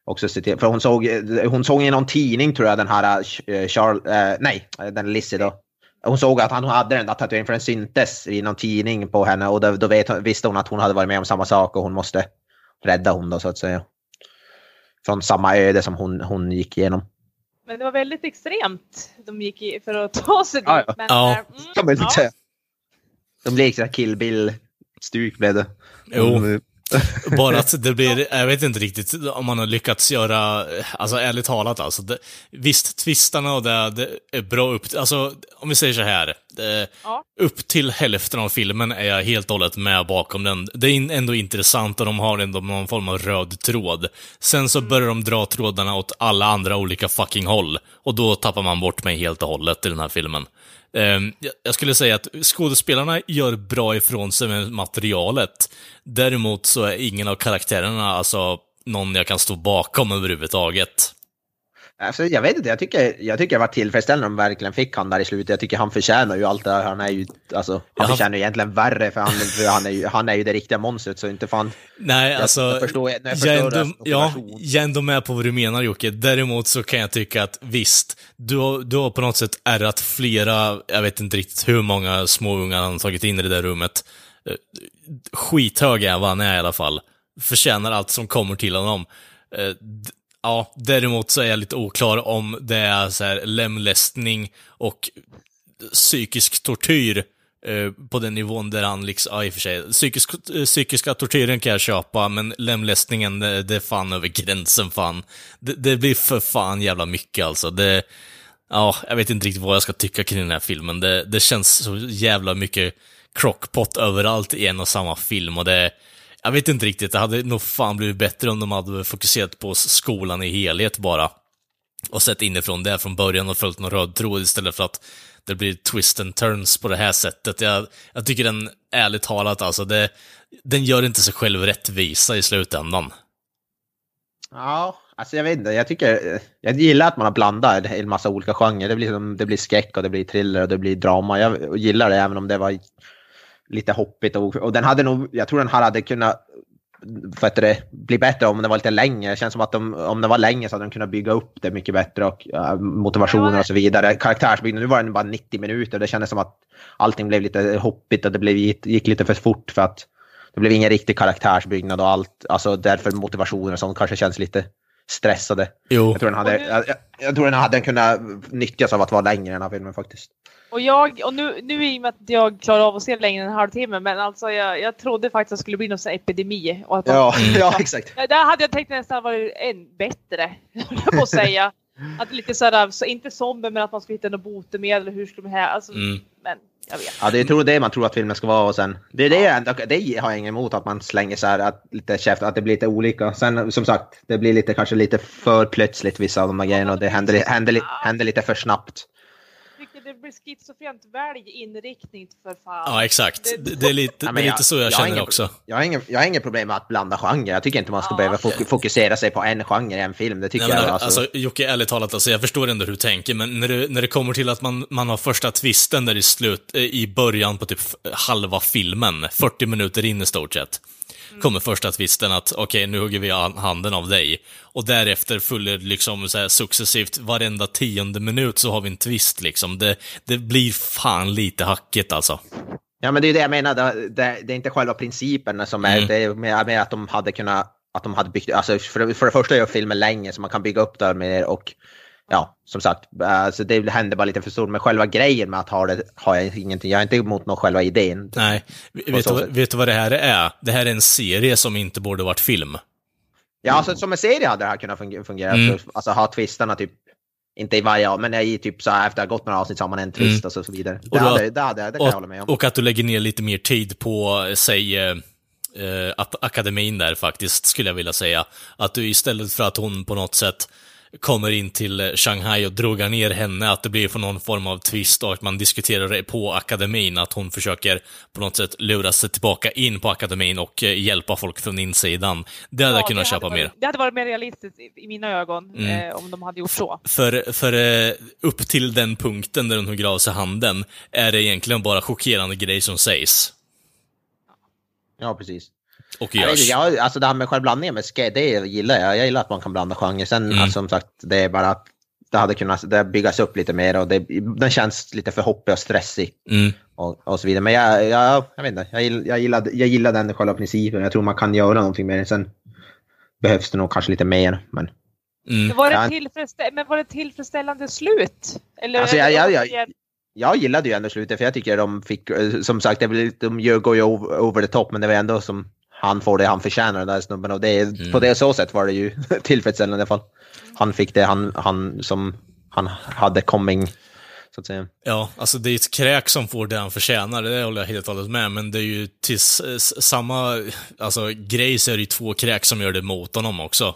också se till, för hon såg, hon såg i någon tidning tror jag den här, eh, Charles, eh, nej, den Lizzie då. Hon såg att han hade den där tatueringen för den syntes i någon tidning på henne och då, då vet, visste hon att hon hade varit med om samma sak och hon måste rädda hon då så att säga. Från samma öde som hon, hon gick igenom. Men det var väldigt extremt de gick i för att ta sig dit. Ja, ja. Men, Ja. eh, mm, Kan man inte ja. säga. De blev sådär kill bill-stuk blev det. Jo. Mm. Bara att det blir, jag vet inte riktigt om man har lyckats göra, alltså ärligt talat alltså. Det, visst, twistarna och det, det är bra upp, alltså om vi säger så här. Det, Ja. Upp till hälften av filmen är jag helt och hållet med bakom den. Det är ändå intressant och de har ändå någon form av röd tråd. Sen så börjar de dra trådarna åt alla andra olika fucking håll. Och då tappar man bort mig helt och hållet i den här filmen. Ehm, jag- Jag skulle säga att skådespelarna gör bra ifrån sig med materialet. Däremot så är ingen av karaktärerna alltså någon jag kan stå bakom överhuvudtaget. Alltså, jag vet inte, jag tycker, jag tycker det var tillfredsställande om de verkligen fick han där i slutet. Jag tycker han förtjänar ju allt det här. Han är ju, alltså, han Ja. förtjänar ju egentligen värre för han, för han, är ju, han är ju det riktiga monstret så inte fan. Nej, Jag, alltså... jag förstår, jag jag, förstår är ändå, ja, jag är ändå med på vad du menar Jocke. Däremot så kan jag tycka att visst, du har, du har på något sätt ärrat flera, jag vet inte riktigt hur många små ungar han har tagit in i det där rummet. Eh, Skithög är vad han är i alla fall. Förtjänar allt som kommer till honom. Ja, däremot så är jag lite oklar om det är så här lemlästning och psykisk tortyr eh, på den nivån där han liksom, ja i och för sig, psykisk, eh, psykiska tortyren kan jag köpa, men lemlästningen, det, det är fan över gränsen fan. Det, det blir för fan jävla mycket alltså. Det, ja, jag vet inte riktigt vad jag ska tycka kring den här filmen. Det, det känns så jävla mycket crockpot överallt i en och samma film och det, jag vet inte riktigt, det hade nog fan blivit bättre om de hade fokuserat på skolan i helhet bara och sett inifrån det från början och följt någon röd tråd istället för att det blir twist and turns på det här sättet. Jag, jag tycker den, ärligt talat, alltså, det, den gör inte sig själv rättvisa i slutändan. Ja, alltså jag vet inte. Jag tycker, jag gillar att man har blandat en massa olika genrer. Det blir, det blir skräck och det blir thriller och det blir drama. Jag gillar det även om det var lite hoppigt och, och den hade nog, jag tror den hade kunnat för att det blir bättre om det var lite längre. Det känns som att de, om det var längre så hade de kunnat bygga upp det mycket bättre och uh, motivationer och så vidare. Karaktärsbyggnad, nu var den bara 90 minuter. Det kändes som att allting blev lite hoppigt och det blev, gick lite för fort för att det blev ingen riktig karaktärsbyggnad och allt. Alltså därför motivationer och sånt kanske känns lite stressade. Jo. Jag tror den hade, nu- jag, jag, tror den hade kunnat nyttjas av att vara längre den här filmen faktiskt. Och jag, och nu, nu i och med att jag klarar av att se längre än en halvtimme, men alltså jag, jag trodde faktiskt att det skulle bli någon sån här epidemi. Och att man, Ja, ja exakt. Där hade jag tänkt nästan varit än bättre, på att säga. Att lite sådär, så inte zombie men att man skulle hitta något botemedel, hur skulle de här, alltså, Mm. Jag vet. Ja, det är tror det man tror att filmen ska vara och sen... Det, är det, jag ändå, det har jag inget emot att man slänger så här att, lite käft, att det blir lite olika. Sen som sagt, det blir lite kanske lite för plötsligt vissa av de här grejerna och det händer, händer, li- händer lite för snabbt. Jag det blir schizofrent, välj inriktning för fan. Ja, exakt. Det- Det, är, lite, Ja, det men är lite så jag, har känner också. Jag har, ingen, jag har inget problem med att blanda genre. Jag tycker inte man ska Ja. behöva fok- fokusera sig på en genre i en film. Det tycker Nej, men, jag. alltså, Alltså, Jocke, ärligt talat, alltså, jag förstår ändå hur du tänker, men när det, när det kommer till att man, man har första twisten där i slut, i början på typ halva filmen, 40 minuter in i stort sett, kommer första twisten att okej, nu hugger vi an- handen av dig. Och därefter följer liksom så här successivt, varenda tionde minut så har vi en twist liksom. Det, det blir fan lite hackigt alltså. Ja, men det är det jag menar. Det, det, det är inte själva principerna som är, Mm. det är mer, mer att de hade kunnat, att de hade byggt, alltså för, för det första gör filmen länge så man kan bygga upp det mer och ja, som sagt, alltså det händer bara lite för stort. Men själva grejen med att ha det har jag ingenting, jag är inte emot någon själva idén. Nej, vet du, vet du vad det här är? Det här är en serie som inte borde varit film. Ja, alltså som en serie hade det här kunnat funge- fungera. Mm. Alltså ha twistarna typ, inte i varje, men i typ så här, efter att ha gått några avsnitt så har man en twist och så, så vidare. Det, Mm. Och då- hade, det, hade, det kan jag hålla med om. Och att du lägger ner lite mer tid på, säg, eh, eh, att akademin där faktiskt, skulle jag vilja säga. Att du istället för att hon på något sätt kommer in till eh, Shanghai och drogar ner henne, att det blir för någon form av twist och att man diskuterar det på akademin, att hon försöker på något sätt lura sig tillbaka in på akademin och eh, hjälpa folk från insidan. Det hade jag Ja, kunnat det köpa hade mer. varit, Det hade varit mer realistiskt i, i mina ögon Mm. eh, om de hade gjort så. För, för eh, upp till den punkten där hon hugger av sig handen, är det egentligen bara chockerande grejer som sägs. Ja, precis. Och görs. jag, alltså det här med självblandningen med skate, det gillar jag. Jag gillar att man kan blanda genrer. Sen Mm. alltså, som sagt, det är bara att det hade kunnat det byggas upp lite mer och det, den känns lite för hoppig och stressig Mm. och, och så vidare. Men jag, jag, jag vet inte, jag, jag, gillar, jag gillar den själva principen. Jag tror man kan göra någonting med den. Sen behövs det nog kanske lite mer. Men Mm. Var det, Ja. tillfredsstä- men var det tillfredsställande slut? Eller, Alltså, jag- jag- jag- jag gillade ju ändå slutet för jag tycker de fick, som sagt, det blir, de gör, går ju over, over the top men det var ändå som han får det han förtjänar den där snubben och det, är- Mm. på det så sätt var det ju tillfredsställande i alla fall. Han fick det han, han som han hade coming, så att säga. Ja, alltså det är ett kräk som får det han förtjänar, det håller jag helt och hållet med, men det är ju till samma alltså, grej så är det ju två kräk som gör det mot honom också.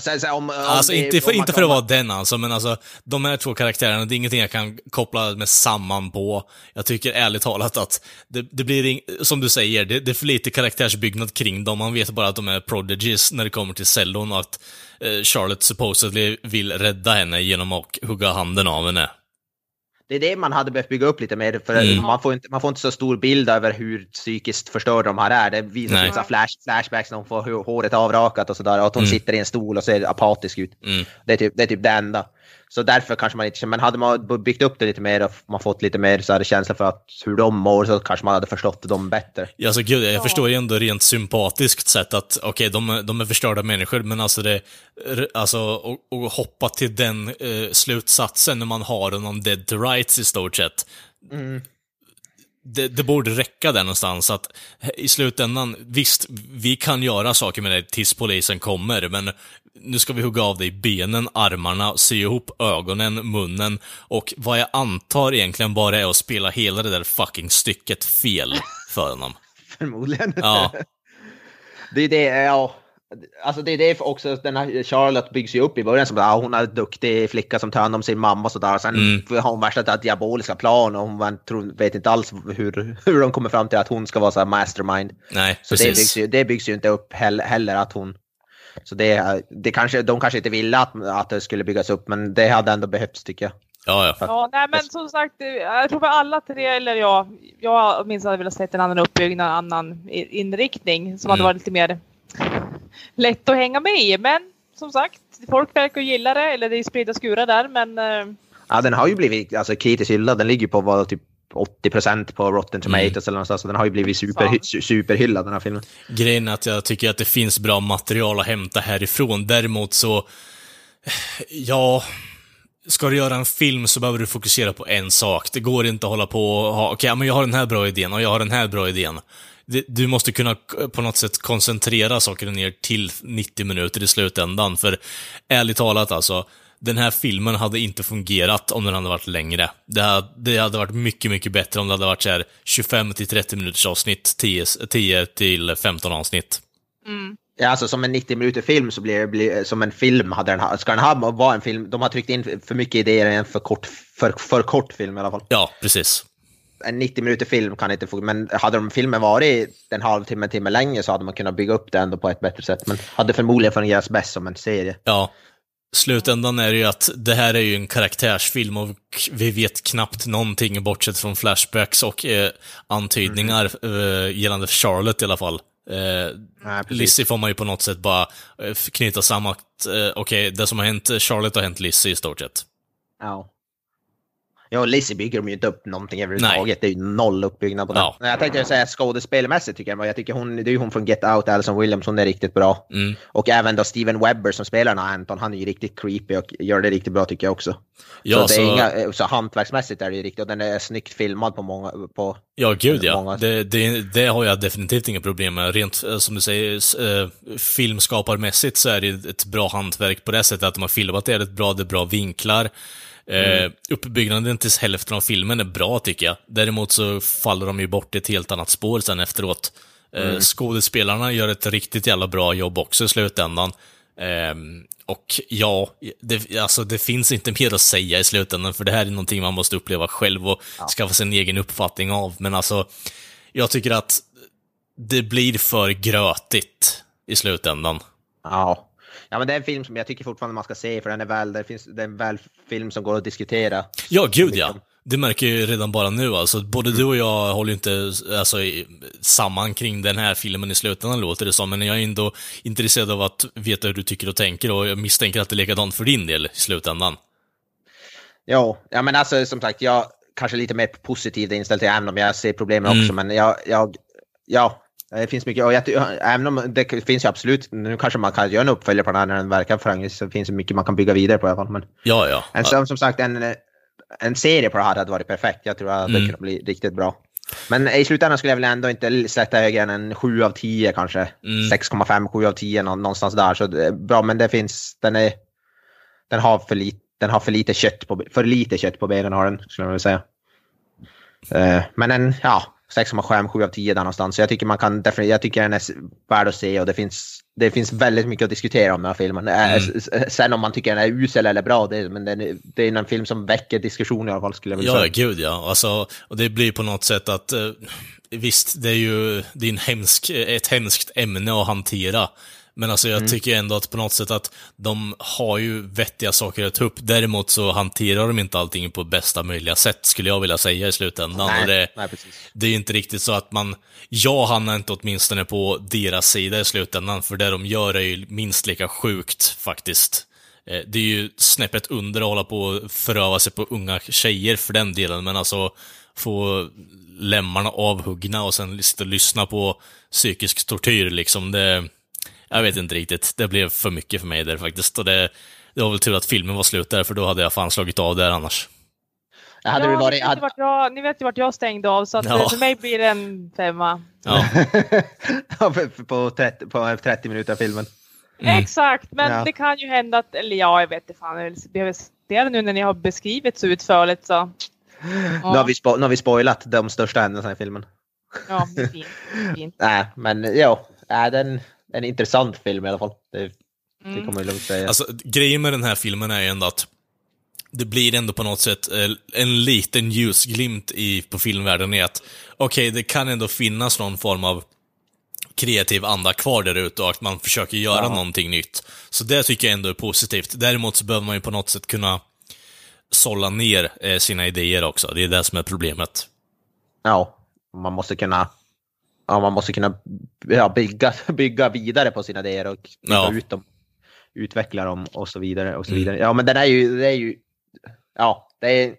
Sen, sen, om, om Alltså det- inte för, inte för att vara den alltså, men alltså de här två karaktärerna, det är ingenting jag kan koppla med samman på. Jag tycker ärligt talat att det, det blir, som du säger, det, det är för lite karaktärsbyggnad kring dem. Man vet bara att de är prodigies när det kommer till cellon och att eh, Charlotte supposedly vill rädda henne genom att hugga handen av henne. Det är det man hade behövt bygga upp lite mer, för Mm. man, får inte, man får inte så stor bild över hur psykiskt förstörda de här är. Det visar sig flash, flashbacks när hon får hå- håret avrakat och sådär, och att hon Mm. sitter i en stol och ser apatisk ut. Mm. Det är, typ, det är typ det enda. Så därför kanske man inte, men hade man byggt upp det lite mer och man fått lite mer så här känsla för att hur de mår så kanske man hade förstått dem bättre. Ja, alltså gud, jag Ja. förstår ju ändå rent sympatiskt sett att, okej, de, är- de är förstörda människor, men alltså det, alltså, och, och hoppa till den eh, slutsatsen när man har någon dead to rights i stort sett. Det, det borde räcka där någonstans, att i slutändan, visst, vi kan göra saker med det tills polisen kommer, men nu ska vi hugga av dig benen, armarna, sy ihop ögonen, munnen, och vad jag antar egentligen bara är att spela hela det där fucking stycket fel för honom. Förmodligen. Ja. Det är det, ja. Alltså det är det också, den här Charlotte byggs ju upp i början som att ah, hon är en duktig flicka som tar hand om sin mamma och sådär. Sen Mm. har hon värsta diaboliska plan och hon tror, vet inte alls hur, hur de kommer fram till att hon ska vara så här mastermind. Nej, Så det precis. byggs, ju, det byggs ju inte upp heller, heller att hon... Så det, det kanske, de kanske inte ville att, att det skulle byggas upp, men det hade ändå behövts tycker jag. Ja, ja. Ja, nej men som sagt, eh, jag tror för alla tre, eller ja, jag minst hade velat sett en annan uppbyggnad, en annan inriktning som hade Mm. varit lite mer lätt att hänga med i. Men som sagt, folk verkar gilla det, eller det är spridda skurar där, men eh, Ja, den har ju blivit alltså, kritiskt hyllad. Den ligger på vad, typ 80% på Rotten Tomatoes eller någonstans. Så den har ju blivit super, superhyllad den här filmen. Grejen är att jag tycker att det finns bra material att hämta härifrån. Däremot så, ja, ska du göra en film så behöver du fokusera på en sak. Det går inte att hålla på och ha, okej, men jag har den här bra idén och jag har den här bra idén. Du måste kunna på något sätt koncentrera saker ner till 90 minuter i slutändan, för ärligt talat alltså, den här filmen hade inte fungerat om den hade varit längre. Det hade, det hade varit mycket, mycket bättre om det hade varit så här 25 till 30 minuters avsnitt, 10, 10 till 15 avsnitt. Ja, alltså som en 90 minuter film så blir det blir, som en film. Hade den, ska den ha, vara en film, de har tryckt in för mycket idéer i en för kort, för, för kort film i alla fall. Ja, precis. En 90 minuter film kan inte få, men hade de filmen varit en halvtimme, en timme längre så hade man kunnat bygga upp det ändå på ett bättre sätt. Men hade förmodligen fungerat bäst som en serie. Ja. Slutändan är det ju att det här är ju en karaktärsfilm och vi vet knappt någonting bortsett från flashbacks och eh, antydningar eh, gällande Charlotte i alla fall. Eh, Nej. Lizzie får man ju på något sätt bara eh, knyta samman att, eh, okej, det som har hänt Charlotte har hänt Lizzie i stort sett. Ja. Ja, Lizzie bygger de ju inte upp någonting överhuvudtaget. Det är ju noll uppbyggnad på den. Ja. Nej, Jag tänkte säga skådespelmässigt tycker jag, jag tycker hon, det är ju hon från Get Out, Alison Williams, hon är riktigt bra. Mm. Och även då Steven Webber som spelar den Anton, han är ju riktigt creepy och gör det riktigt bra tycker jag också. Ja, så, det är så- inga, eh, så hantverksmässigt är det ju riktigt, och den är snyggt filmad på många, på, Ja, gud ja. Många- Det, det, det har jag definitivt inga problem med. Rent eh, som du säger, eh, filmskaparmässigt så är det ett bra hantverk på det sättet att de har filmat det rätt bra, det är bra vinklar. Eh, uppbyggnaden till hälften av filmen är bra tycker jag. Däremot så faller de ju bort i ett helt annat spår sen efteråt. Eh, Skådespelarna gör ett riktigt jävla bra jobb också i slutändan. Ehm, och ja, det, alltså det finns inte mer att säga i slutändan, för det här är någonting man måste uppleva själv och skaffa sig en egen uppfattning av. Men alltså, jag tycker att det blir för grötigt i slutändan. ja. Ja men det är en film som jag tycker fortfarande man ska se för den är väl, det finns, det är en väl film som går att diskutera. Ja, gud ja. Det märker jag ju redan bara nu alltså. Både du och jag håller ju inte alltså, samman kring den här filmen i slutändan låter det som, men jag är ändå intresserad av att veta hur du tycker och tänker och jag misstänker att det är likadant för din del i slutändan. Jo, ja men alltså som sagt, jag kanske lite mer positivt inställd till även om jag ser problemen Mm. också, men jag, jag, ja, det finns mycket, och jag, även om det finns ju absolut, nu kanske man kan göra en uppföljare på den här när den verkar framgångsrik, så finns det mycket man kan bygga vidare på i alla fall. Men Ja, ja. en, som, som sagt, en, en serie på det här hade varit perfekt. Jag tror att det Mm. kunde bli riktigt bra. Men i slutändan skulle jag väl ändå inte sätta högre än en 7 av 10 kanske. Mm. 6,5, 7 av 10 nå- någonstans där. Så bra, men det finns, den är, den har för lite, den har för lite kött på, för lite kött på benen har den, skulle jag vilja säga. Eh, men en, ja, 6,5, 7 av 10 där någonstans. Så jag tycker man kan definitivt, jag tycker den är värd att se och det finns, det finns väldigt mycket att diskutera om den här filmen. Mm. Sen om man tycker den är usel eller bra, det, men den det är en film som väcker diskussion i alla fall skulle jag vilja Ja, säga. gud ja. Alltså, och det blir på något sätt att, eh, visst, det är ju det är en hemsk, ett hemskt ämne att hantera. Men alltså Mm. jag tycker ändå att på något sätt att de har ju vettiga saker att ta upp. Däremot så hanterar de inte allting på bästa möjliga sätt, skulle jag vilja säga i slutändan. Nej, det, nej, det är inte riktigt så att man, jag hamnar inte åtminstone på deras sida i slutändan, för det de gör är ju minst lika sjukt faktiskt. Eh, Det är ju snäppet under att hålla på och föröva sig på unga tjejer för den delen, men alltså få lemmarna avhuggna och sen sitta och lyssna på psykisk tortyr liksom, det... Jag vet inte riktigt. Det blev för mycket för mig där faktiskt. Och det, det var väl tur att filmen var slut där, för då hade jag fan slagit av där annars. Hade ja, ni, varit... vet vart jag, ni vet ju vart jag stängde av, så att Ja. för mig blir det en femma. Ja. på, 30, på 30 minuter av filmen. Mm. Exakt, men Ja. det kan ju hända att, eller ja, jag vet inte fan, jag behöver se det nu när ni har beskrivit så utförligt så. Nu, har vi spo, nu har vi spoilat de största händelserna i filmen. Ja, det är fint. fint. Nej, men jo, äh, den, en intressant film i alla fall. Det, det Mm. kommer jag lugnt säga. Alltså, grejen med den här filmen är ju ändå att det blir ändå på något sätt eh, en liten ljusglimt i, på filmvärlden i att okej, det kan ändå finnas någon form av kreativ anda kvar där ute och att man försöker göra Ja. någonting nytt. Så det tycker jag ändå är positivt. Däremot så behöver man ju på något sätt kunna sålla ner eh, sina idéer också. Det är det som är problemet. Ja, man måste kunna, ja, man måste kunna ja, bygga, bygga vidare på sina idéer och Ja. ut dem, utveckla dem och så vidare. Och så Mm. vidare. Ja, men den är ju, det är ju, ja, det är,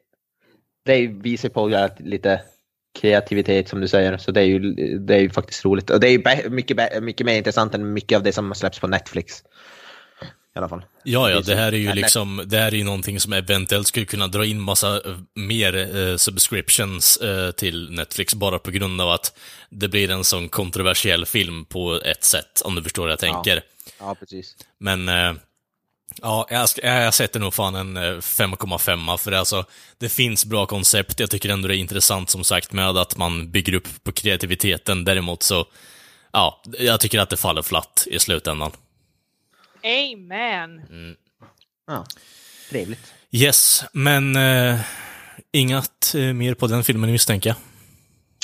det visar på lite kreativitet som du säger, så det är ju, det är ju faktiskt roligt. Och det är ju mycket, mycket mer intressant än mycket av det som släpps på Netflix. I alla fall. Ja, ja, Det är det här är ju liksom, det här är ju någonting som eventuellt skulle kunna dra in massa eh, mer eh, subscriptions eh, till Netflix bara på grund av att det blir en sån kontroversiell film på ett sätt, om du förstår vad jag tänker. Ja, precis. Men, eh, ja, jag, jag sätter nog fan en eh, 5,5 för det, alltså, det finns bra koncept, jag tycker ändå det är intressant som sagt med att man bygger upp på kreativiteten, däremot så, ja, jag tycker att det faller flatt i slutändan. Amen. Ja, trevligt. Yes, men eh, inget eh, mer på den filmen misstänker jag.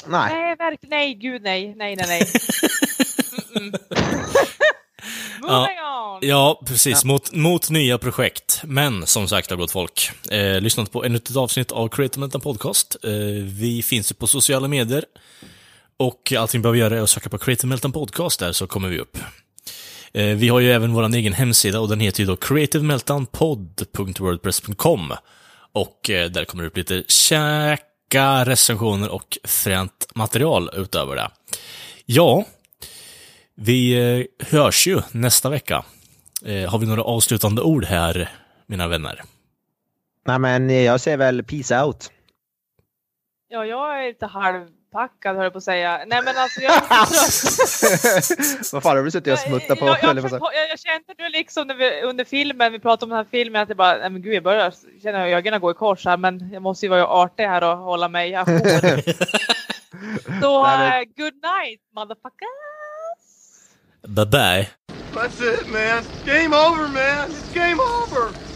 Nej, Nej, verkligen. Nej, gud nej. Nej, nej, nej. Moving on. Ja, precis. Mot, mot nya projekt. Men som sagt, har gott folk. Eh, lyssnat på ännu ett avsnitt av Creative Mental Podcast. Eh, vi finns ju på sociala medier. Och allting vi behöver göra är att söka på Creative Meltdown Podcast där så kommer vi upp. Eh, vi har ju även vår egen hemsida och den heter ju då creativemeltdownpod.wordpress.com. Och eh, där kommer det upp lite käka recensioner och fränt material utöver det. Ja, vi eh, hörs ju nästa vecka. Har vi några avslutande ord här, mina vänner? Nej men jag säger väl peace out. Ja, jag är lite halvpackad höll jag på att säga. Nej men alltså jag. Vad fan har du suttit och smuttat på? Jag, jag, jag, jag, jag kände nu liksom när vi, under filmen, vi pratade om den här filmen, att jag bara, nej men gud jag börjar känna ögonen gå i kors här men jag måste ju vara artig här och hålla mig ajour. Så Nej, men- eh, good night motherfuckers! Bye bye. That's it, man. Game over, man. It's game over.